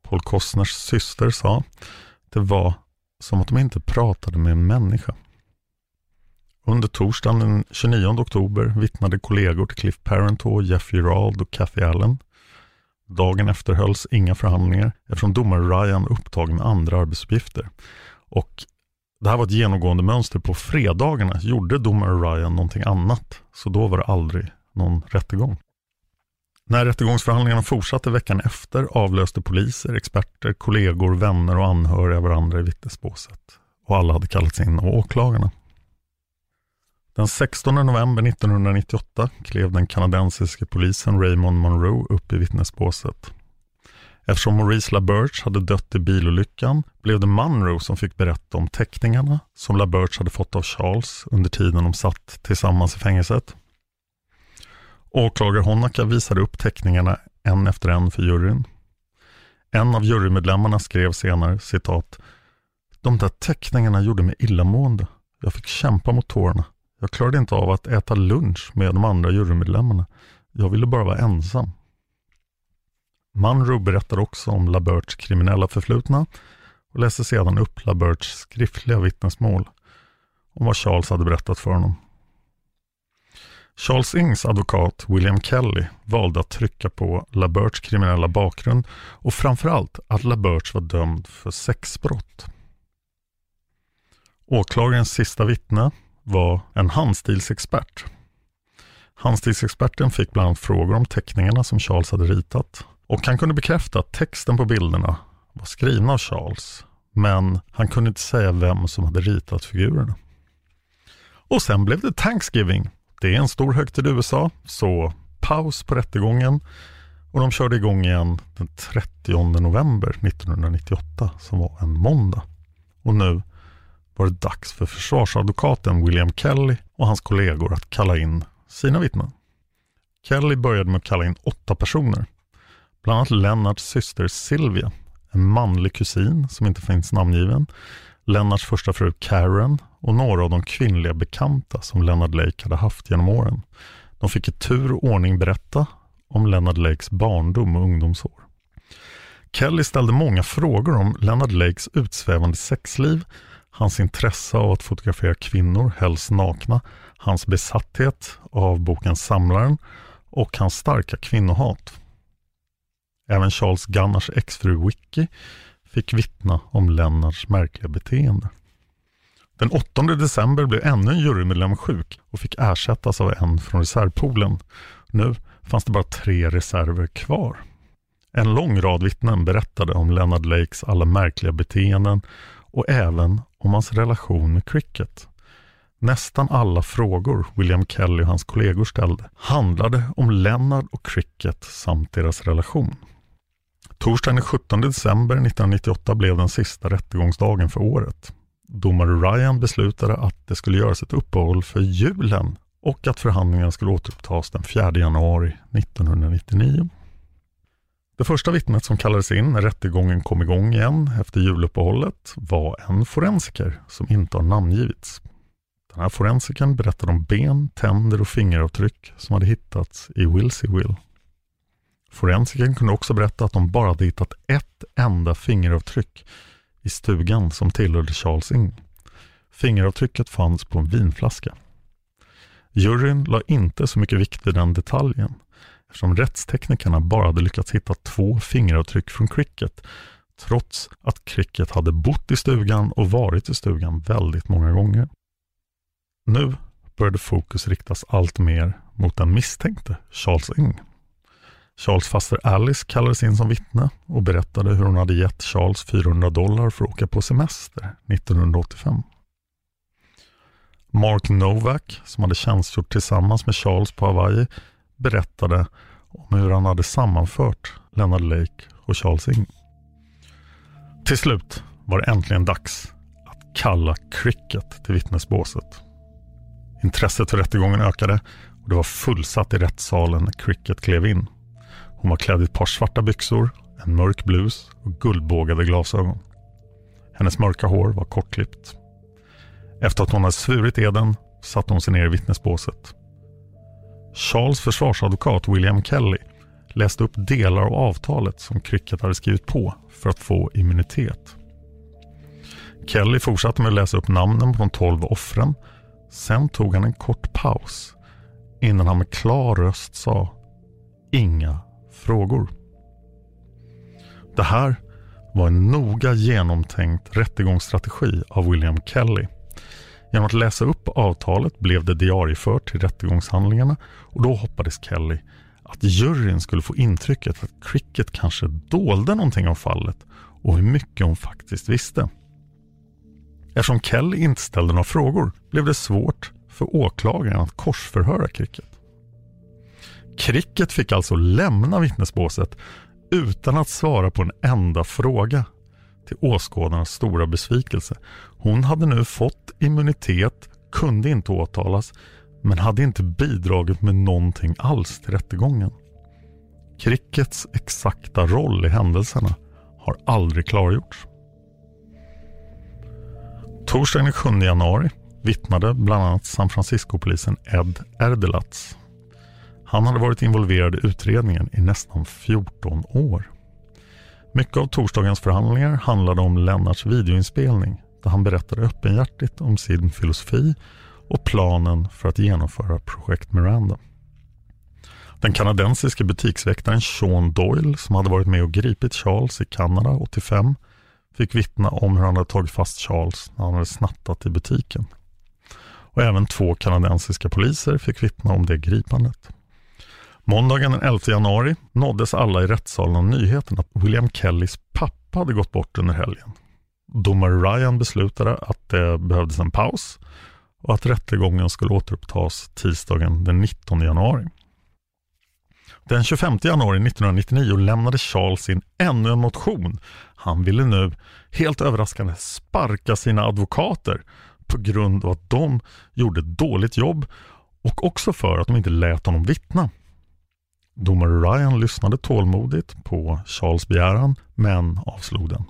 Paul Costners syster sa, det var som att de inte pratade med en människa. Under torsdagen den 29 oktober vittnade kollegor till Cliff Parento, Jeff Gerald och Kathy Allen. Dagen efter hölls inga förhandlingar eftersom domare Ryan upptagen med andra arbetsuppgifter. Och det här var ett genomgående mönster. På fredagarna gjorde domare Ryan någonting annat, så då var det aldrig någon rättegång. När rättegångsförhandlingarna fortsatte veckan efter avlöste poliser, experter, kollegor, vänner och anhöriga varandra i vittnesbåset. Och alla hade kallats in av åklagarna. Den 16 november 1998 klev den kanadensiske polisen Raymond Monroe upp i vittnesbåset. Eftersom Maurice LaBerge hade dött i bilolyckan blev det Munro som fick berätta om teckningarna som LaBerge hade fått av Charles under tiden de satt tillsammans i fängelset. Åklagare Honaka visade upp teckningarna en efter en för juryn. En av jurymedlemmarna skrev senare, citat, De där teckningarna gjorde mig illamående. Jag fick kämpa mot tårarna. Jag klarade inte av att äta lunch med de andra jurymedlemmarna. Jag ville bara vara ensam. Munro berättar också om LaBerts kriminella förflutna och läser sedan upp LaBerts skriftliga vittnesmål om vad Charles hade berättat för honom. Charles Ings advokat William Kelly valde att trycka på LaBerts kriminella bakgrund och framförallt att LaBerts var dömd för sexbrott. Åklagarens sista vittne var en handstilsexpert. Handstilsexperten fick bland annat frågor om teckningarna som Charles hade ritat och han kunde bekräfta att texten på bilderna var skrivna av Charles men han kunde inte säga vem som hade ritat figurerna. Och sen blev det Thanksgiving. Det är en stor högtid i USA, så paus på rättegången och de körde igång igen den 30 november 1998 som var en måndag. Och nu var det dags för försvarsadvokaten William Kelly och hans kollegor att kalla in sina vittnen. Kelly började med att kalla in åtta personer. Bland annat Lennarts syster Silvia, en manlig kusin som inte finns namngiven, Lennarts första fru Karen och några av de kvinnliga bekanta som Leonard Lake hade haft genom åren. De fick i tur och ordning berätta om Leonard Lakes barndom och ungdomsår. Kelly ställde många frågor om Leonard Lakes utsvävande sexliv, hans intresse av att fotografera kvinnor, helst nakna, hans besatthet av boken Samlaren och hans starka kvinnohat. Även Charles Gunnars exfru Wiki fick vittna om Lennarts märkliga beteende. Den 8 december blev ännu en jurymedlem sjuk och fick ersättas av en från reservpoolen. Nu fanns det bara tre reserver kvar. En lång rad vittnen berättade om Leonard Lakes alla märkliga beteenden och även om hans relation med cricket. Nästan alla frågor William Kelly och hans kollegor ställde handlade om Leonard och cricket samt deras relation. Torsdagen den 17 december 1998 blev den sista rättegångsdagen för året. Domare Ryan beslutade att det skulle göras ett uppehåll för julen och att förhandlingarna skulle återupptas den 4 januari 1999. Det första vittnet som kallades in när rättegången kom igång igen efter juluppehållet var en forensiker som inte har namngivits. Den här forensikern berättade om ben, tänder och fingeravtryck som hade hittats i Willsey Forensikern kunde också berätta att de bara hade hittat ett enda fingeravtryck i stugan som tillhörde Charles Ing. Fingeravtrycket fanns på en vinflaska. Juryn la inte så mycket vikt vid den detaljen eftersom rättsteknikerna bara hade lyckats hitta två fingeravtryck från Cricket trots att Cricket hade bott i stugan och varit i stugan väldigt många gånger. Nu började fokus riktas allt mer mot den misstänkte Charles Ing. Charles faster Alice kallades in som vittne och berättade hur hon hade gett Charles 400 dollar för att åka på semester 1985. Mark Novak, som hade tjänstgjort tillsammans med Charles på Hawaii, berättade om hur han hade sammanfört Leonard Lake och Charles Ing. Till slut var det äntligen dags att kalla Cricket till vittnesbåset. Intresset för rättegången ökade och det var fullsatt i rättssalen när Cricket klev in. Hon var klädd i ett par svarta byxor, en mörk blus och guldbågade glasögon. Hennes mörka hår var kortklippt. Efter att hon hade svurit eden satte hon sig ner i vittnesbåset. Charles försvarsadvokat William Kelly läste upp delar av avtalet som Cricket hade skrivit på för att få immunitet. Kelly fortsatte med att läsa upp namnen på de tolv offren. Sen tog han en kort paus innan han med klar röst sa Inga frågor. Det här var en noga genomtänkt rättegångsstrategi av William Kelly. Genom att läsa upp avtalet blev det diariefört till rättegångshandlingarna och då hoppades Kelly att juryn skulle få intrycket att Cricket kanske dolde någonting om fallet och hur mycket hon faktiskt visste. Eftersom Kelly inte ställde några frågor blev det svårt för åklagaren att korsförhöra Cricket. Cricket fick alltså lämna vittnesbåset utan att svara på en enda fråga till åskådarnas stora besvikelse. Hon hade nu fått immunitet, kunde inte åtalas men hade inte bidragit med någonting alls till rättegången. Crickets exakta roll i händelserna har aldrig klargjorts. Torsdagen den 7 januari vittnade bland annat San Francisco-polisen Ed Erdelatz. Han hade varit involverad i utredningen i nästan 14 år. Mycket av torsdagens förhandlingar handlade om Lennarts videoinspelning där han berättade öppenhjärtigt om sin filosofi och planen för att genomföra projekt Miranda. Den kanadensiske butiksväktaren Sean Doyle som hade varit med och gripit Charles i Kanada 85 fick vittna om hur han hade tagit fast Charles när han hade snattat i butiken. Och även två kanadensiska poliser fick vittna om det gripandet. Måndagen den 11 januari nåddes alla i rättssalen av nyheten att William Kellys pappa hade gått bort under helgen. Domare Ryan beslutade att det behövdes en paus och att rättegången skulle återupptas tisdagen den 19 januari. Den 25 januari 1999 lämnade Charles in ännu en motion. Han ville nu, helt överraskande, sparka sina advokater på grund av att de gjorde ett dåligt jobb och också för att de inte lät honom vittna. Domare Ryan lyssnade tålmodigt på Charles begäran men avslog den.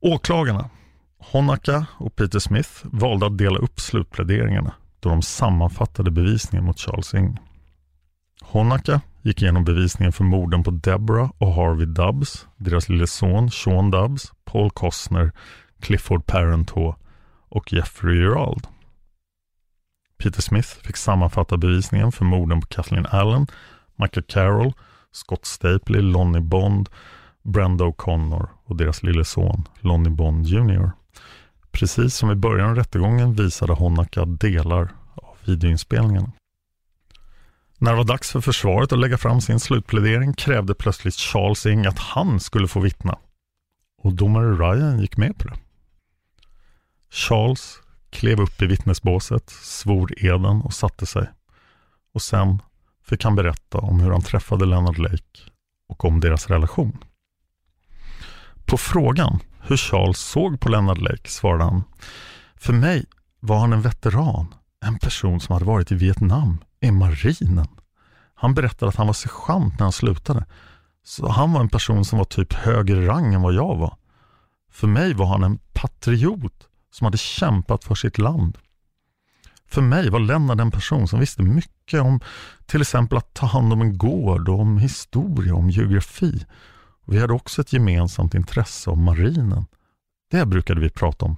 Åklagarna, Honaka och Peter Smith valde att dela upp slutpläderingarna då de sammanfattade bevisningen mot Charles Ing. Honaka gick igenom bevisningen för morden på Deborah och Harvey Dubbs, deras lille son Sean Dubbs, Paul Costner, Clifford Parentaugh och Jeffrey Gerald. Peter Smith fick sammanfatta bevisningen för morden på Kathleen Allen, Michael Carroll, Scott Stapley, Lonnie Bond, Brenda O'Connor och deras lille son Lonnie Bond Jr. Precis som i början av rättegången visade Honaka delar av videoinspelningarna. När det var dags för försvaret att lägga fram sin slutplädering krävde plötsligt Charles Ing att han skulle få vittna. Och domare Ryan gick med på det. Charles klev upp i vittnesbåset, svor eden och satte sig. Och sen fick han berätta om hur han träffade Leonard Lake och om deras relation. På frågan hur Charles såg på Leonard Lake svarade han För mig var han en veteran, en person som hade varit i Vietnam, i marinen. Han berättade att han var sergeant när han slutade. Så han var en person som var typ högre rang än vad jag var. För mig var han en patriot som hade kämpat för sitt land. För mig var Lennart en person som visste mycket om till exempel att ta hand om en gård och om historia och om geografi. Vi hade också ett gemensamt intresse om marinen. Det brukade vi prata om.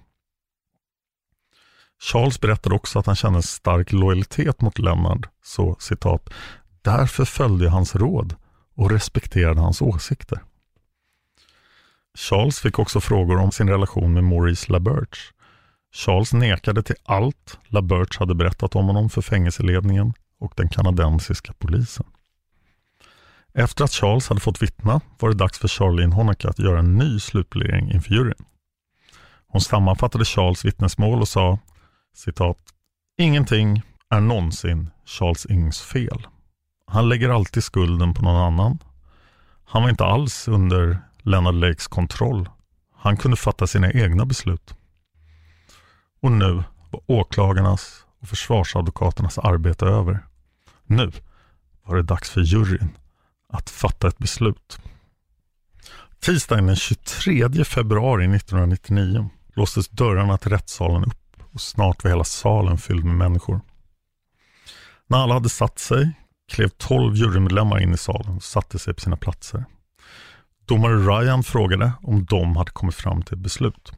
Charles berättade också att han kände en stark lojalitet mot Lennart, så citat, därför följde jag hans råd och respekterade hans åsikter. Charles fick också frågor om sin relation med Maurice LaBerge. Charles nekade till allt LaBerge hade berättat om honom för fängelseledningen och den kanadensiska polisen. Efter att Charles hade fått vittna var det dags för Charlene Honecker att göra en ny slutplädering inför juryn. Hon sammanfattade Charles vittnesmål och sa citat Ingenting är någonsin Charles Ings fel. Han lägger alltid skulden på någon annan. Han var inte alls under Leonard Lakes kontroll Han kunde fatta sina egna beslut. Och nu var åklagarnas och försvarsadvokaternas arbete över. Nu var det dags för juryn att fatta ett beslut. Tisdagen den 23 februari 1999 låstes dörrarna till rättssalen upp och snart var hela salen fylld med människor. När alla hade satt sig klev tolv jurymedlemmar in i salen och satte sig på sina platser. Domare Ryan frågade om de hade kommit fram till ett beslut.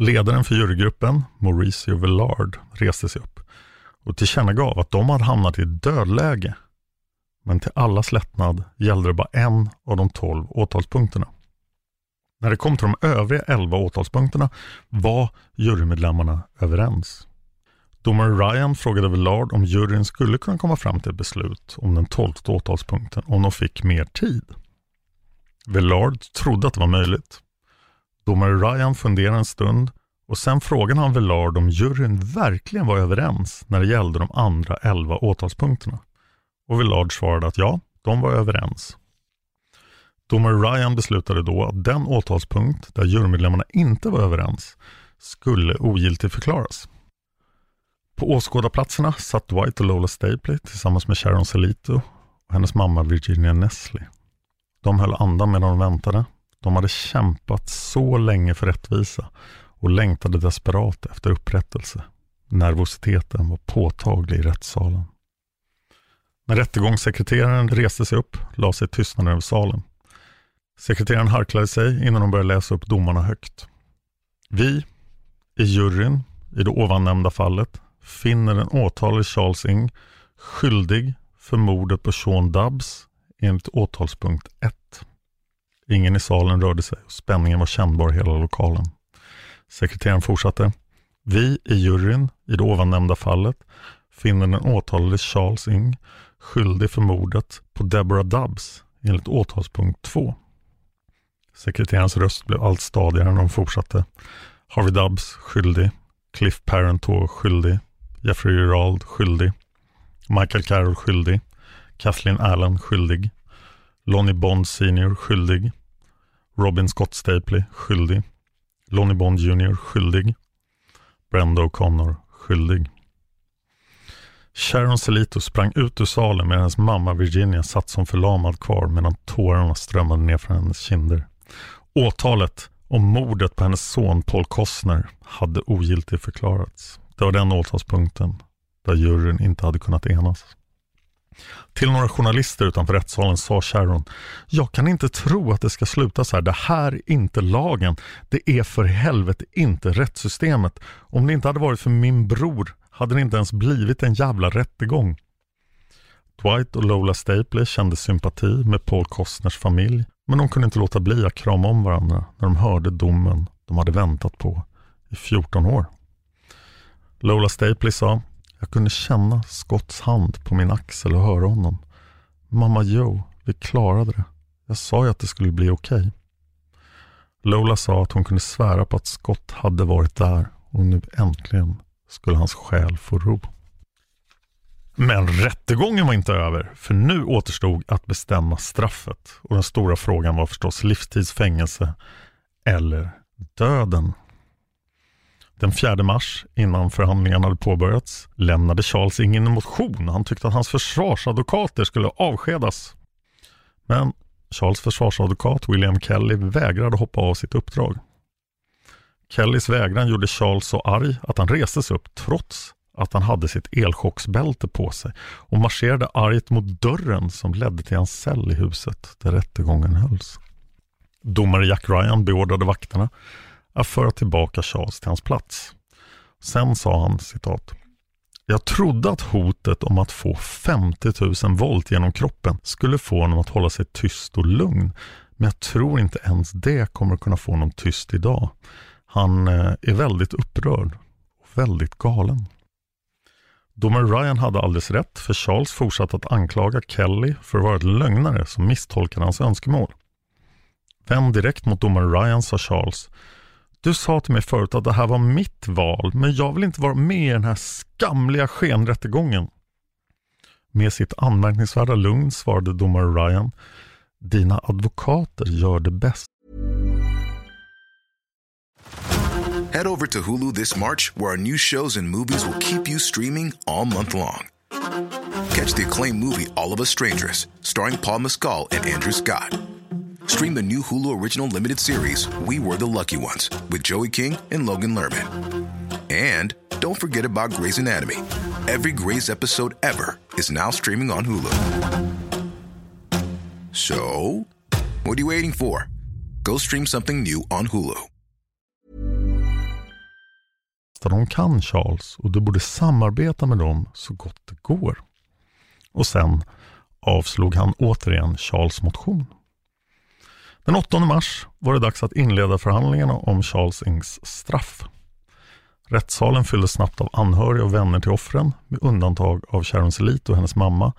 Ledaren för jurygruppen, Mauricio Villard, reste sig upp och tillkännagav att de hade hamnat i ett dödläge. Men till allas lättnad gällde det bara en av de tolv åtalspunkterna. När det kom till de övriga elva åtalspunkterna var jurymedlemmarna överens. Domare Ryan frågade Villard om juryn skulle kunna komma fram till ett beslut om den tolfte åtalspunkten om de fick mer tid. Villard trodde att det var möjligt. Domare Ryan funderade en stund och sen frågade han Villard om juryn verkligen var överens när det gällde de andra elva åtalspunkterna. Och Villard svarade att ja, de var överens. Domare Ryan beslutade då att den åtalspunkt där jurymedlemmarna inte var överens skulle ogiltigförklaras. På åskådarplatserna satt Dwight och Lola Stapley tillsammans med Sharon Salito och hennes mamma Virginia Nesley. De höll andan medan de väntade. De hade kämpat så länge för rättvisa och längtade desperat efter upprättelse. Nervositeten var påtaglig i rättssalen. När rättegångssekreteraren reste sig upp la sig tystnaden över salen. Sekreteraren harklade sig innan de började läsa upp domarna högt. Vi, i juryn, i det ovannämnda fallet, finner den åtalade Charles Ing skyldig för mordet på Sean Dubbs enligt åtalspunkt 1. Ingen i salen rörde sig och spänningen var kännbar i hela lokalen. Sekreteraren fortsatte. Vi i juryn i det ovannämnda fallet finner den åtalade Charles Ing skyldig för mordet på Deborah Dubbs enligt åtalspunkt 2. Sekreterarens röst blev allt stadigare när de fortsatte. Harvey Dubbs skyldig. Cliff Parento skyldig. Jeffrey Gerald skyldig. Michael Carroll skyldig. Kathleen Allen skyldig. Lonnie Bond senior skyldig. Robin Scott Stapley skyldig. Lonnie Bond Jr, skyldig. Brenda O'Connor skyldig. Sharon Celito sprang ut ur salen medan hennes mamma Virginia satt som förlamad kvar medan tårarna strömmade ner från hennes kinder. Åtalet om mordet på hennes son Paul Costner hade ogiltigt förklarats. Det var den åtalspunkten där juryn inte hade kunnat enas. Till några journalister utanför rättssalen sa Sharon, jag kan inte tro att det ska sluta så här. Det här är inte lagen. Det är för helvete inte rättssystemet. Om det inte hade varit för min bror hade det inte ens blivit en jävla rättegång. Dwight och Lola Stapley kände sympati med Paul Costners familj, men de kunde inte låta bli att krama om varandra när de hörde domen de hade väntat på i 14 år. Lola Stapley sa, jag kunde känna Scotts hand på min axel och höra honom. Mamma Joe, vi klarade det. Jag sa ju att det skulle bli okej. Okay. Lola sa att hon kunde svära på att Scott hade varit där och nu äntligen skulle hans själ få ro. Men rättegången var inte över, för nu återstod att bestämma straffet. Och den stora frågan var förstås livstidsfängelse eller döden. Den 4 mars, innan förhandlingarna hade påbörjats, lämnade Charles ingen motion. Han tyckte att hans försvarsadvokater skulle avskedas. Men Charles försvarsadvokat William Kelly vägrade hoppa av sitt uppdrag. Kellys vägran gjorde Charles så arg att han reste sig upp trots att han hade sitt elchocksbälte på sig och marscherade argt mot dörren som ledde till hans cell i huset där rättegången hölls. Domare Jack Ryan beordrade vakterna att föra tillbaka Charles till hans plats. Sen sa han citat jag trodde att hotet om att få 50 000 volt genom kroppen skulle få honom att hålla sig tyst och lugn. Men jag tror inte ens det kommer att kunna få honom tyst idag. Han eh, är väldigt upprörd och väldigt galen. Domare Ryan hade alldeles rätt för Charles fortsatte att anklaga Kelly för att vara en lögnare som misstolkade hans önskemål. Vänd direkt mot domare Ryan sa Charles. Du sa till mig förut att det här var mitt val men jag vill inte vara med i den här skamliga skenrättegången. Med sitt anmärkningsvärda lugn svarade domare Ryan. Dina advokater gör det bäst. Head over to Hulu this March, where our new shows and movies will keep you streaming all month long. Catch the acclaimed movie All of Us Strangers, starring Paul Mescal and Andrew Scott. Stream the new Hulu original limited series We Were the Lucky Ones with Joey King and Logan Lerman. And don't forget about Grey's Anatomy. Every Grey's episode ever is now streaming on Hulu. So, what are you waiting for? Go stream something new on Hulu. de kan Charles och du borde samarbeta med dem så gott det går. Och sen avslog han återigen Charles motion. Den 8 mars var det dags att inleda förhandlingarna om Charles Ings straff. Rättssalen fylldes snabbt av anhöriga och vänner till offren med undantag av Sharon Selit och hennes mamma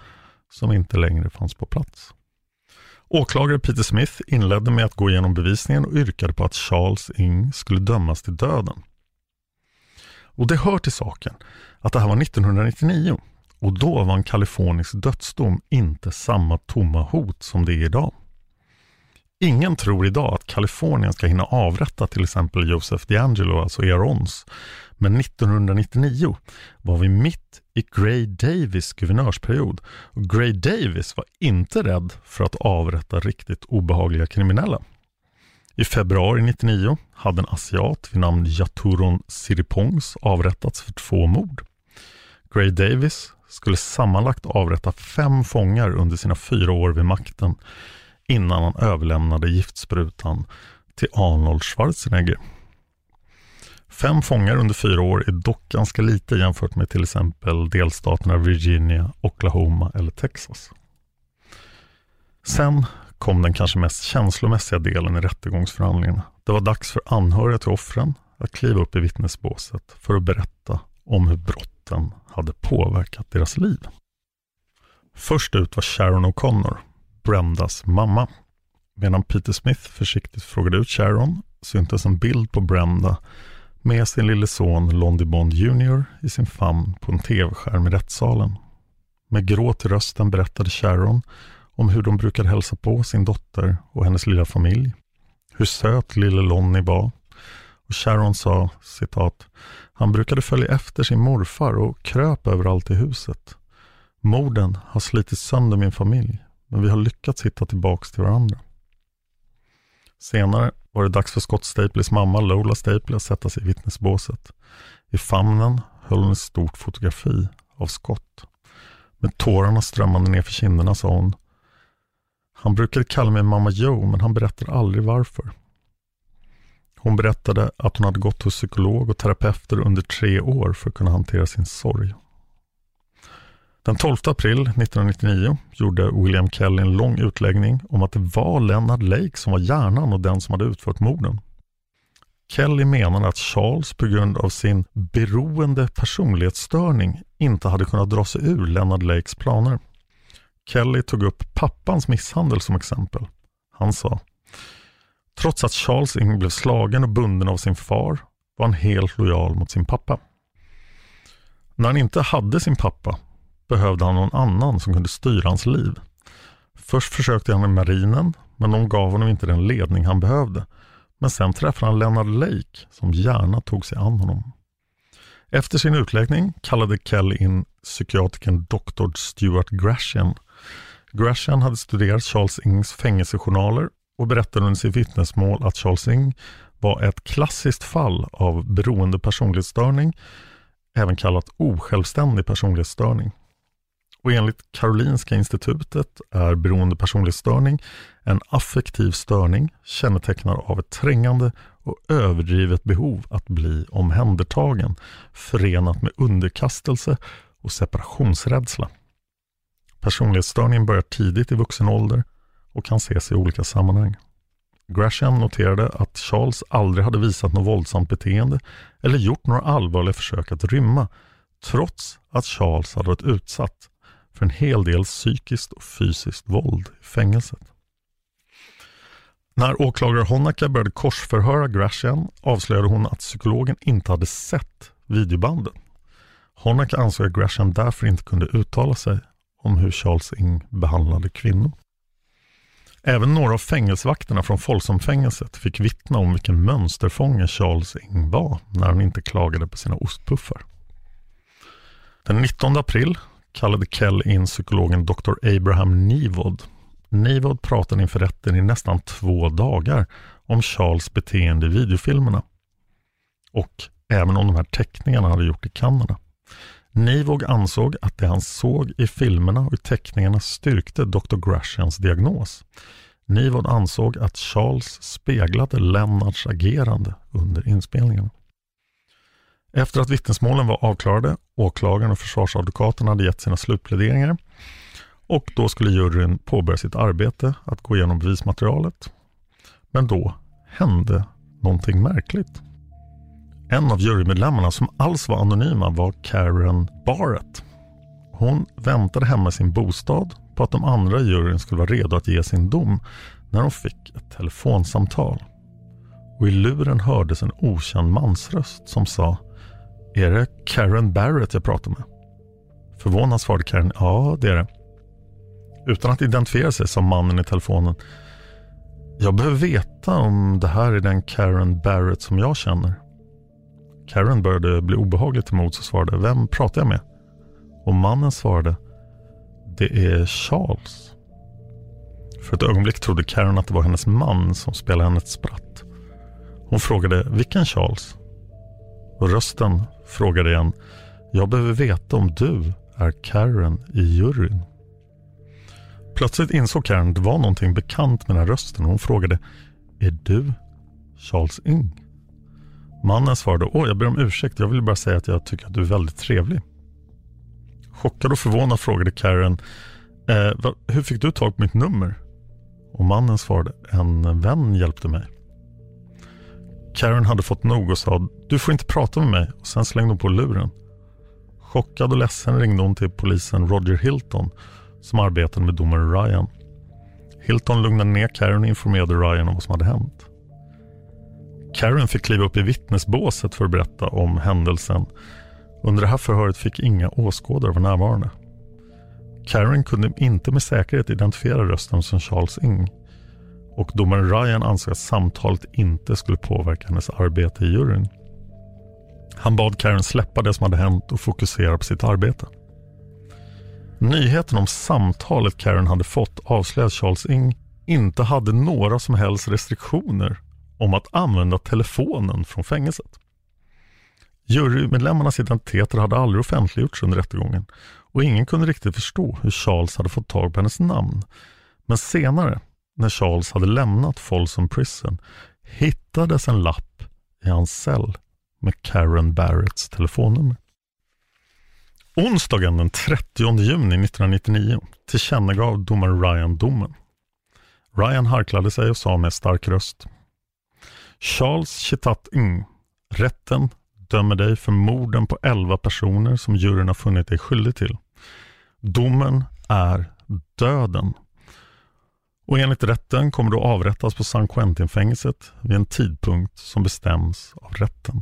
som inte längre fanns på plats. Åklagare Peter Smith inledde med att gå igenom bevisningen och yrkade på att Charles Ing skulle dömas till döden. Och det hör till saken att det här var 1999 och då var en kalifornisk dödsdom inte samma tomma hot som det är idag. Ingen tror idag att Kalifornien ska hinna avrätta till exempel Joseph DeAngelo, alltså Earons. Men 1999 var vi mitt i Gray Davis guvernörsperiod och Gray Davis var inte rädd för att avrätta riktigt obehagliga kriminella. I februari 1999 hade en asiat vid namn Yaturon Siripongs avrättats för två mord. Gray Davis skulle sammanlagt avrätta fem fångar under sina fyra år vid makten innan han överlämnade giftsprutan till Arnold Schwarzenegger. Fem fångar under fyra år är dock ganska lite jämfört med till exempel delstaterna Virginia, Oklahoma eller Texas. Sen kom den kanske mest känslomässiga delen i rättegångsförhandlingarna. Det var dags för anhöriga till offren att kliva upp i vittnesbåset för att berätta om hur brotten hade påverkat deras liv. Först ut var Sharon O'Connor, Brendas mamma. Medan Peter Smith försiktigt frågade ut Sharon syntes en bild på Brenda med sin lille son Londy Bond Jr i sin famn på en tv-skärm i rättssalen. Med gråt i rösten berättade Sharon om hur de brukade hälsa på sin dotter och hennes lilla familj. Hur söt lille Lonnie var. Och Sharon sa, citat, han brukade följa efter sin morfar och kröp överallt i huset. Morden har slitit sönder min familj, men vi har lyckats hitta tillbaks till varandra. Senare var det dags för Scott Staples mamma Lola Staple att sätta sig i vittnesbåset. I famnen höll hon ett stort fotografi av Scott. Med tårarna strömmande ner för kinderna sa hon Han brukade kalla mig mamma Joe men han berättade aldrig varför. Hon berättade att hon hade gått hos psykolog och terapeuter under tre år för att kunna hantera sin sorg. Den 12 april 1999 gjorde William Kelly en lång utläggning om att det var Leonard Lake som var hjärnan och den som hade utfört morden. Kelly menade att Charles på grund av sin beroende personlighetsstörning inte hade kunnat dra sig ur Leonard Lakes planer. Kelly tog upp pappans misshandel som exempel. Han sa Trots att Charles Ing blev slagen och bunden av sin far var han helt lojal mot sin pappa. När han inte hade sin pappa behövde han någon annan som kunde styra hans liv. Först försökte han med marinen, men de gav honom inte den ledning han behövde. Men sen träffade han Leonard Lake som gärna tog sig an honom. Efter sin utläggning kallade Kelly in psykiatrikern Dr. Stuart Gratian. Gratian hade studerat Charles Ings fängelsejournaler och berättade under sitt vittnesmål att Charles Ing var ett klassiskt fall av beroende personlighetsstörning, även kallat osjälvständig personlighetsstörning. Och enligt Karolinska institutet är beroende personlighetsstörning en affektiv störning kännetecknad av ett trängande och överdrivet behov att bli omhändertagen förenat med underkastelse och separationsrädsla. Personlighetsstörningen börjar tidigt i vuxen ålder och kan ses i olika sammanhang. Gresham noterade att Charles aldrig hade visat något våldsamt beteende eller gjort några allvarliga försök att rymma trots att Charles hade varit utsatt för en hel del psykiskt och fysiskt våld i fängelset. När åklagare Honaka började korsförhöra Gratian avslöjade hon att psykologen inte hade sett videobanden. Honaka ansåg att Gratian därför inte kunde uttala sig om hur Charles Ing behandlade kvinnor. Även några av fängelsevakterna från Folsomfängelset fick vittna om vilken mönsterfånge Charles Ing var när han inte klagade på sina ostpuffar. Den 19 april kallade Kell in psykologen Dr. Abraham Nivod. Nivod pratade inför rätten i nästan två dagar om Charles beteende i videofilmerna och även om de här teckningarna han hade gjort i Kanada. Nivog ansåg att det han såg i filmerna och i teckningarna styrkte Dr. Grashians diagnos. Nivod ansåg att Charles speglade Lennarts agerande under inspelningarna. Efter att vittnesmålen var avklarade, åklagaren och försvarsadvokaten hade gett sina slutpläderingar och då skulle juryn påbörja sitt arbete att gå igenom bevismaterialet. Men då hände någonting märkligt. En av jurymedlemmarna som alls var anonyma var Karen Barrett. Hon väntade hemma i sin bostad på att de andra i juryn skulle vara redo att ge sin dom när hon fick ett telefonsamtal. Och i luren hördes en okänd mansröst som sa är det Karen Barrett jag pratar med? Förvånad svarade Karen Ja, det är det. Utan att identifiera sig sa mannen i telefonen Jag behöver veta om det här är den Karen Barrett som jag känner. Karen började bli obehagligt till mods och svarade Vem pratar jag med? Och mannen svarade Det är Charles. För ett ögonblick trodde Karen att det var hennes man som spelade henne ett spratt. Hon frågade Vilken Charles? Och rösten frågade igen Jag behöver veta om du är Karen i juryn. Plötsligt insåg Karen att det var någonting bekant med den här rösten och hon frågade Är du Charles Ing? Mannen svarade Åh, jag ber om ursäkt. Jag vill bara säga att jag tycker att du är väldigt trevlig. Chockad och förvånad frågade Karen eh, Hur fick du tag på mitt nummer? Och mannen svarade En vän hjälpte mig. Karen hade fått nog och sa Du får inte prata med mig och sen slängde hon på luren. Chockad och ledsen ringde hon till polisen Roger Hilton som arbetade med domaren Ryan. Hilton lugnade ner Karen och informerade Ryan om vad som hade hänt. Karen fick kliva upp i vittnesbåset för att berätta om händelsen. Under det här förhöret fick inga åskådare vara närvarande. Karen kunde inte med säkerhet identifiera rösten som Charles Ing och domaren Ryan ansåg att samtalet inte skulle påverka hennes arbete i juryn. Han bad Karen släppa det som hade hänt och fokusera på sitt arbete. Nyheten om samtalet Karen hade fått avslöjade Charles Ing inte hade några som helst restriktioner om att använda telefonen från fängelset. Jurymedlemmarnas identiteter hade aldrig offentliggjorts under rättegången och ingen kunde riktigt förstå hur Charles hade fått tag på hennes namn. Men senare, när Charles hade lämnat Folsom Prison, hittades en lapp i hans cell med Karen Barretts telefonnummer. Onsdagen den 30 juni 1999 tillkännagav domare Ryan domen. Ryan harklade sig och sa med stark röst Charles Chitat Ng, rätten dömer dig för morden på 11 personer som juryn har funnit dig skyldig till. Domen är döden. Och enligt rätten kommer du att avrättas på San Quentin-fängelset vid en tidpunkt som bestäms av rätten.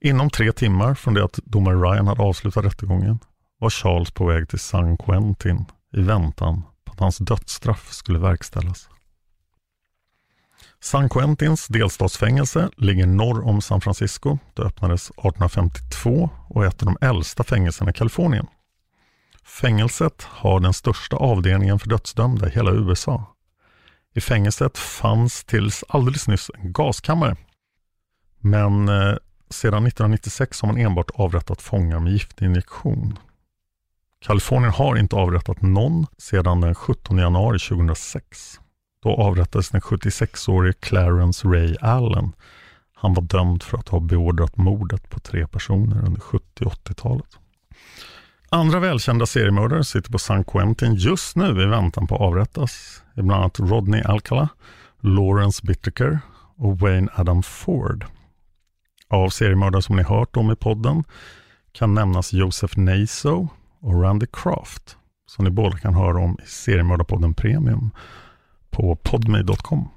Inom tre timmar från det att domare Ryan hade avslutat rättegången var Charles på väg till San Quentin i väntan på att hans dödsstraff skulle verkställas. San Quentins delstatsfängelse ligger norr om San Francisco. Det öppnades 1852 och är ett av de äldsta fängelserna i Kalifornien. Fängelset har den största avdelningen för dödsdömda i hela USA. I fängelset fanns tills alldeles nyss en gaskammare. Men eh, sedan 1996 har man enbart avrättat fångar med giftinjektion. Kalifornien har inte avrättat någon sedan den 17 januari 2006. Då avrättades den 76-årige Clarence Ray Allen. Han var dömd för att ha beordrat mordet på tre personer under 70 80-talet. Andra välkända seriemördare sitter på San Quentin just nu i väntan på att avrättas. Det är bland annat Rodney Alcala, Lawrence Bittaker och Wayne Adam Ford. Av seriemördare som ni hört om i podden kan nämnas Joseph Naso och Randy Kraft som ni båda kan höra om i seriemördarpodden Premium på podme.com.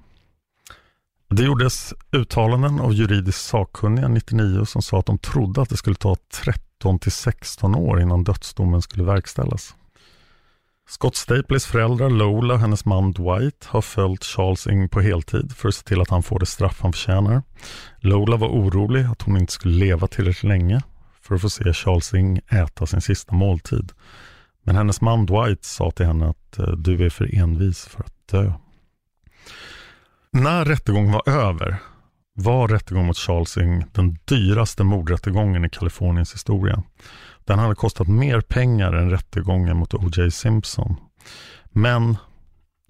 Det gjordes uttalanden av juridiskt sakkunniga 99 som sa att de trodde att det skulle ta 13 till 16 år innan dödsdomen skulle verkställas. Scott Staples föräldrar Lola och hennes man Dwight har följt Charles Ing på heltid för att se till att han får det straff han förtjänar. Lola var orolig att hon inte skulle leva tillräckligt länge för att få se Charles Ing äta sin sista måltid. Men hennes man Dwight sa till henne att eh, du är för envis för att dö. När rättegången var över var rättegången mot Charles Ing den dyraste mordrättegången i Kaliforniens historia. Den hade kostat mer pengar än rättegången mot O.J. Simpson. Men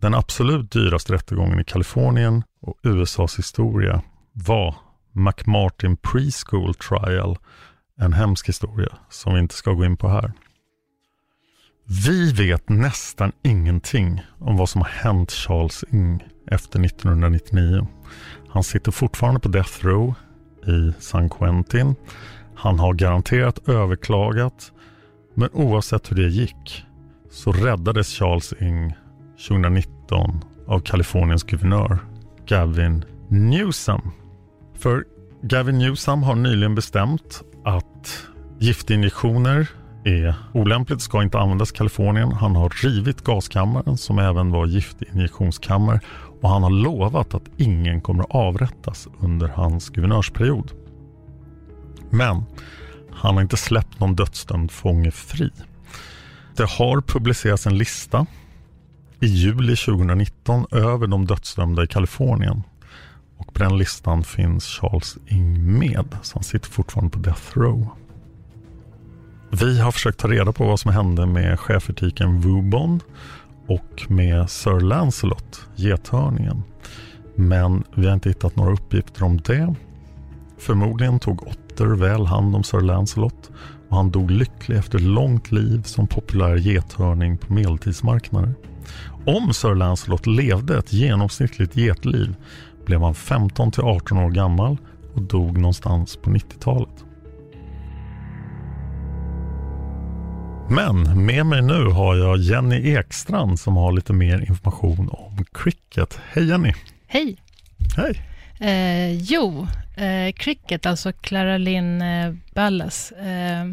den absolut dyraste rättegången i Kalifornien och USAs historia var McMartin Preschool Trial. En hemsk historia som vi inte ska gå in på här. Vi vet nästan ingenting om vad som har hänt Charles Ing efter 1999. Han sitter fortfarande på Death Row i San Quentin. Han har garanterat överklagat. Men oavsett hur det gick så räddades Charles Ing 2019 av Kaliforniens guvernör Gavin Newsom. För Gavin Newsom har nyligen bestämt att giftinjektioner är olämpligt, ska inte användas i Kalifornien. Han har rivit gaskammaren som även var giftinjektionskammare och han har lovat att ingen kommer att avrättas under hans guvernörsperiod. Men han har inte släppt någon dödsdömd fånge fri. Det har publicerats en lista i juli 2019 över de dödsdömda i Kalifornien. Och på den listan finns Charles Ing med, så han sitter fortfarande på Death Row. Vi har försökt ta reda på vad som hände med chefetiken Wubon och med Sir Lancelot, gethörningen. Men vi har inte hittat några uppgifter om det. Förmodligen tog Otter väl hand om Sir Lancelot och han dog lycklig efter ett långt liv som populär gethörning på medeltidsmarknader. Om Sir Lancelot levde ett genomsnittligt getliv blev han 15 till 18 år gammal och dog någonstans på 90-talet. Men med mig nu har jag Jenny Ekstrand som har lite mer information om cricket. Hej Jenny! Hej! Hej! Eh, jo, eh, cricket, alltså Clara Lynn eh, Ballas. Eh,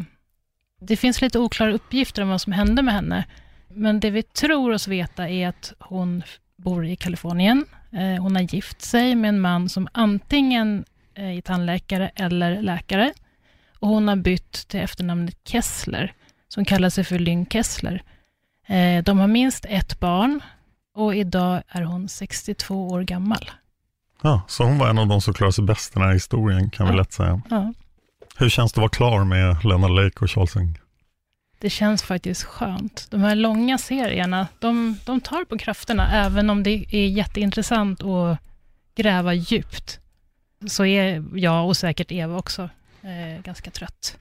det finns lite oklara uppgifter om vad som hände med henne. Men det vi tror oss veta är att hon bor i Kalifornien. Eh, hon har gift sig med en man som antingen är tandläkare eller läkare. Och hon har bytt till efternamnet Kessler, som kallar sig för Lynn Kessler. Eh, de har minst ett barn och idag är hon 62 år gammal. Ja, så hon var en av de som klarade sig bäst i den här historien kan vi Ja. lätt säga. Ja. Hur känns det att vara klar med Leonard Lake och Charles Ing? Det känns faktiskt skönt. De här långa serierna, de, de tar på krafterna, även om det är jätteintressant att gräva djupt. Så är jag och säkert Eva också eh, ganska trött.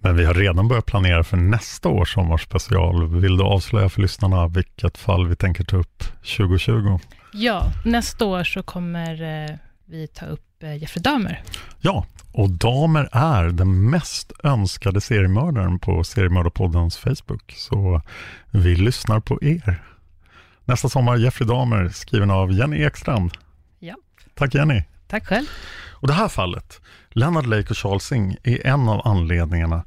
Men vi har redan börjat planera för nästa års sommarspecial. Vill du avslöja för lyssnarna vilket fall vi tänker ta upp 2020? Ja, nästa år så kommer eh, vi ta upp eh, Jeffrey Dahmer. Ja, och Damer är den mest önskade seriemördaren på Seriemördarpoddens Facebook. Så vi lyssnar på er. Nästa sommar Jeffrey Dahmer skriven av Jenny Ekstrand. Ja. Tack Jenny. Tack själv. Och det här fallet, Leonard Lake och Charles Singh, är en av anledningarna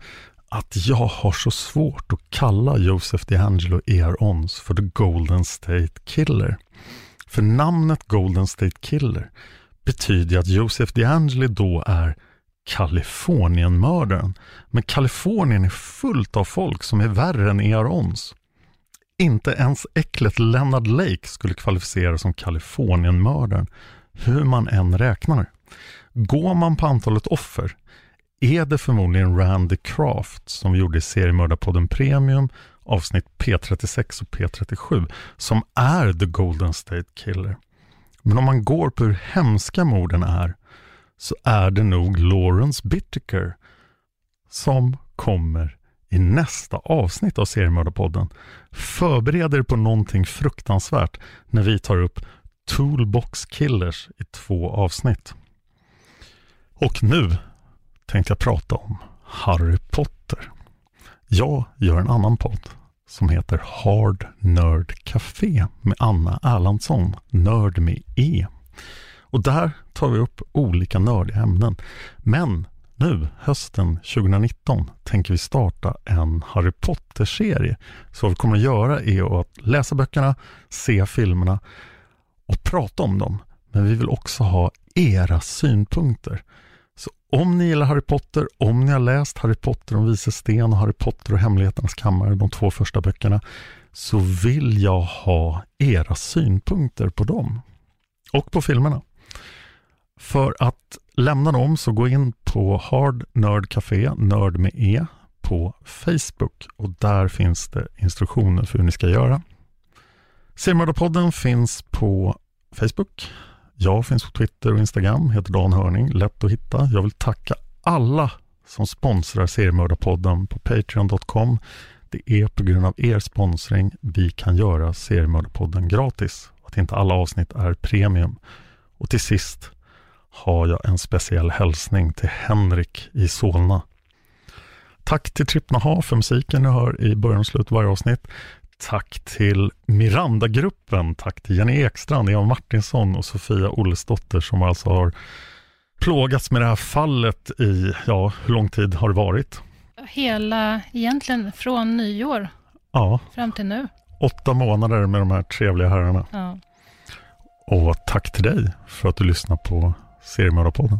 att jag har så svårt att kalla Joseph DeAngelo E.R. Ons för The Golden State Killer. För namnet Golden State Killer betyder att Joseph DeAngelo då är Kalifornienmördaren. Men Kalifornien är fullt av folk som är värre än E.R. Ons. Inte ens äcklet Leonard Lake skulle kvalificera som Kalifornienmördaren, hur man än räknar. Går man på antalet offer är det förmodligen Randy Kraft som vi gjorde i seriemördarpodden Premium avsnitt P36 och P37 som är The Golden State Killer. Men om man går på hur hemska morden är så är det nog Lawrence Bittaker som kommer i nästa avsnitt av seriemördarpodden. Förbered er på någonting fruktansvärt när vi tar upp Toolbox Killers i två avsnitt. Och nu tänkte jag prata om Harry Potter. Jag gör en annan podd som heter Hard Nerd Café med Anna Erlandsson, nörd med E. Och där tar vi upp olika nördiga ämnen. Men nu, hösten 2019, tänker vi starta en Harry Potter-serie. Så vad vi kommer att göra är att läsa böckerna, se filmerna och prata om dem. Men vi vill också ha era synpunkter. Så om ni gillar Harry Potter, om ni har läst Harry Potter och Vise Sten och Harry Potter och Hemligheternas kammare, de två första böckerna, så vill jag ha era synpunkter på dem. Och på filmerna. För att lämna dem så gå in på Hard Nerd Café, nörd med E, på Facebook och där finns det instruktioner för hur ni ska göra. Seriemördarpodden finns på Facebook. Jag finns på Twitter och Instagram, heter Dan Hörning, lätt att hitta. Jag vill tacka alla som sponsrar Seriemördarpodden på Patreon.com. Det är på grund av er sponsring vi kan göra Seriemördarpodden gratis. Att inte alla avsnitt är premium. Och till sist har jag en speciell hälsning till Henrik i Solna. Tack till Trippnaha för musiken ni hör i början och slutet av varje avsnitt. Tack till Miranda-gruppen. Tack till Jenny Ekstrand, Eva Martinsson och Sofia Ollesdotter som alltså har plågats med det här fallet i, ja, hur lång tid har det varit? Hela, egentligen från nyår Ja, fram till nu. åtta månader med de här trevliga herrarna. Ja. Och tack till dig för att du lyssnar på Seriemördarpodden.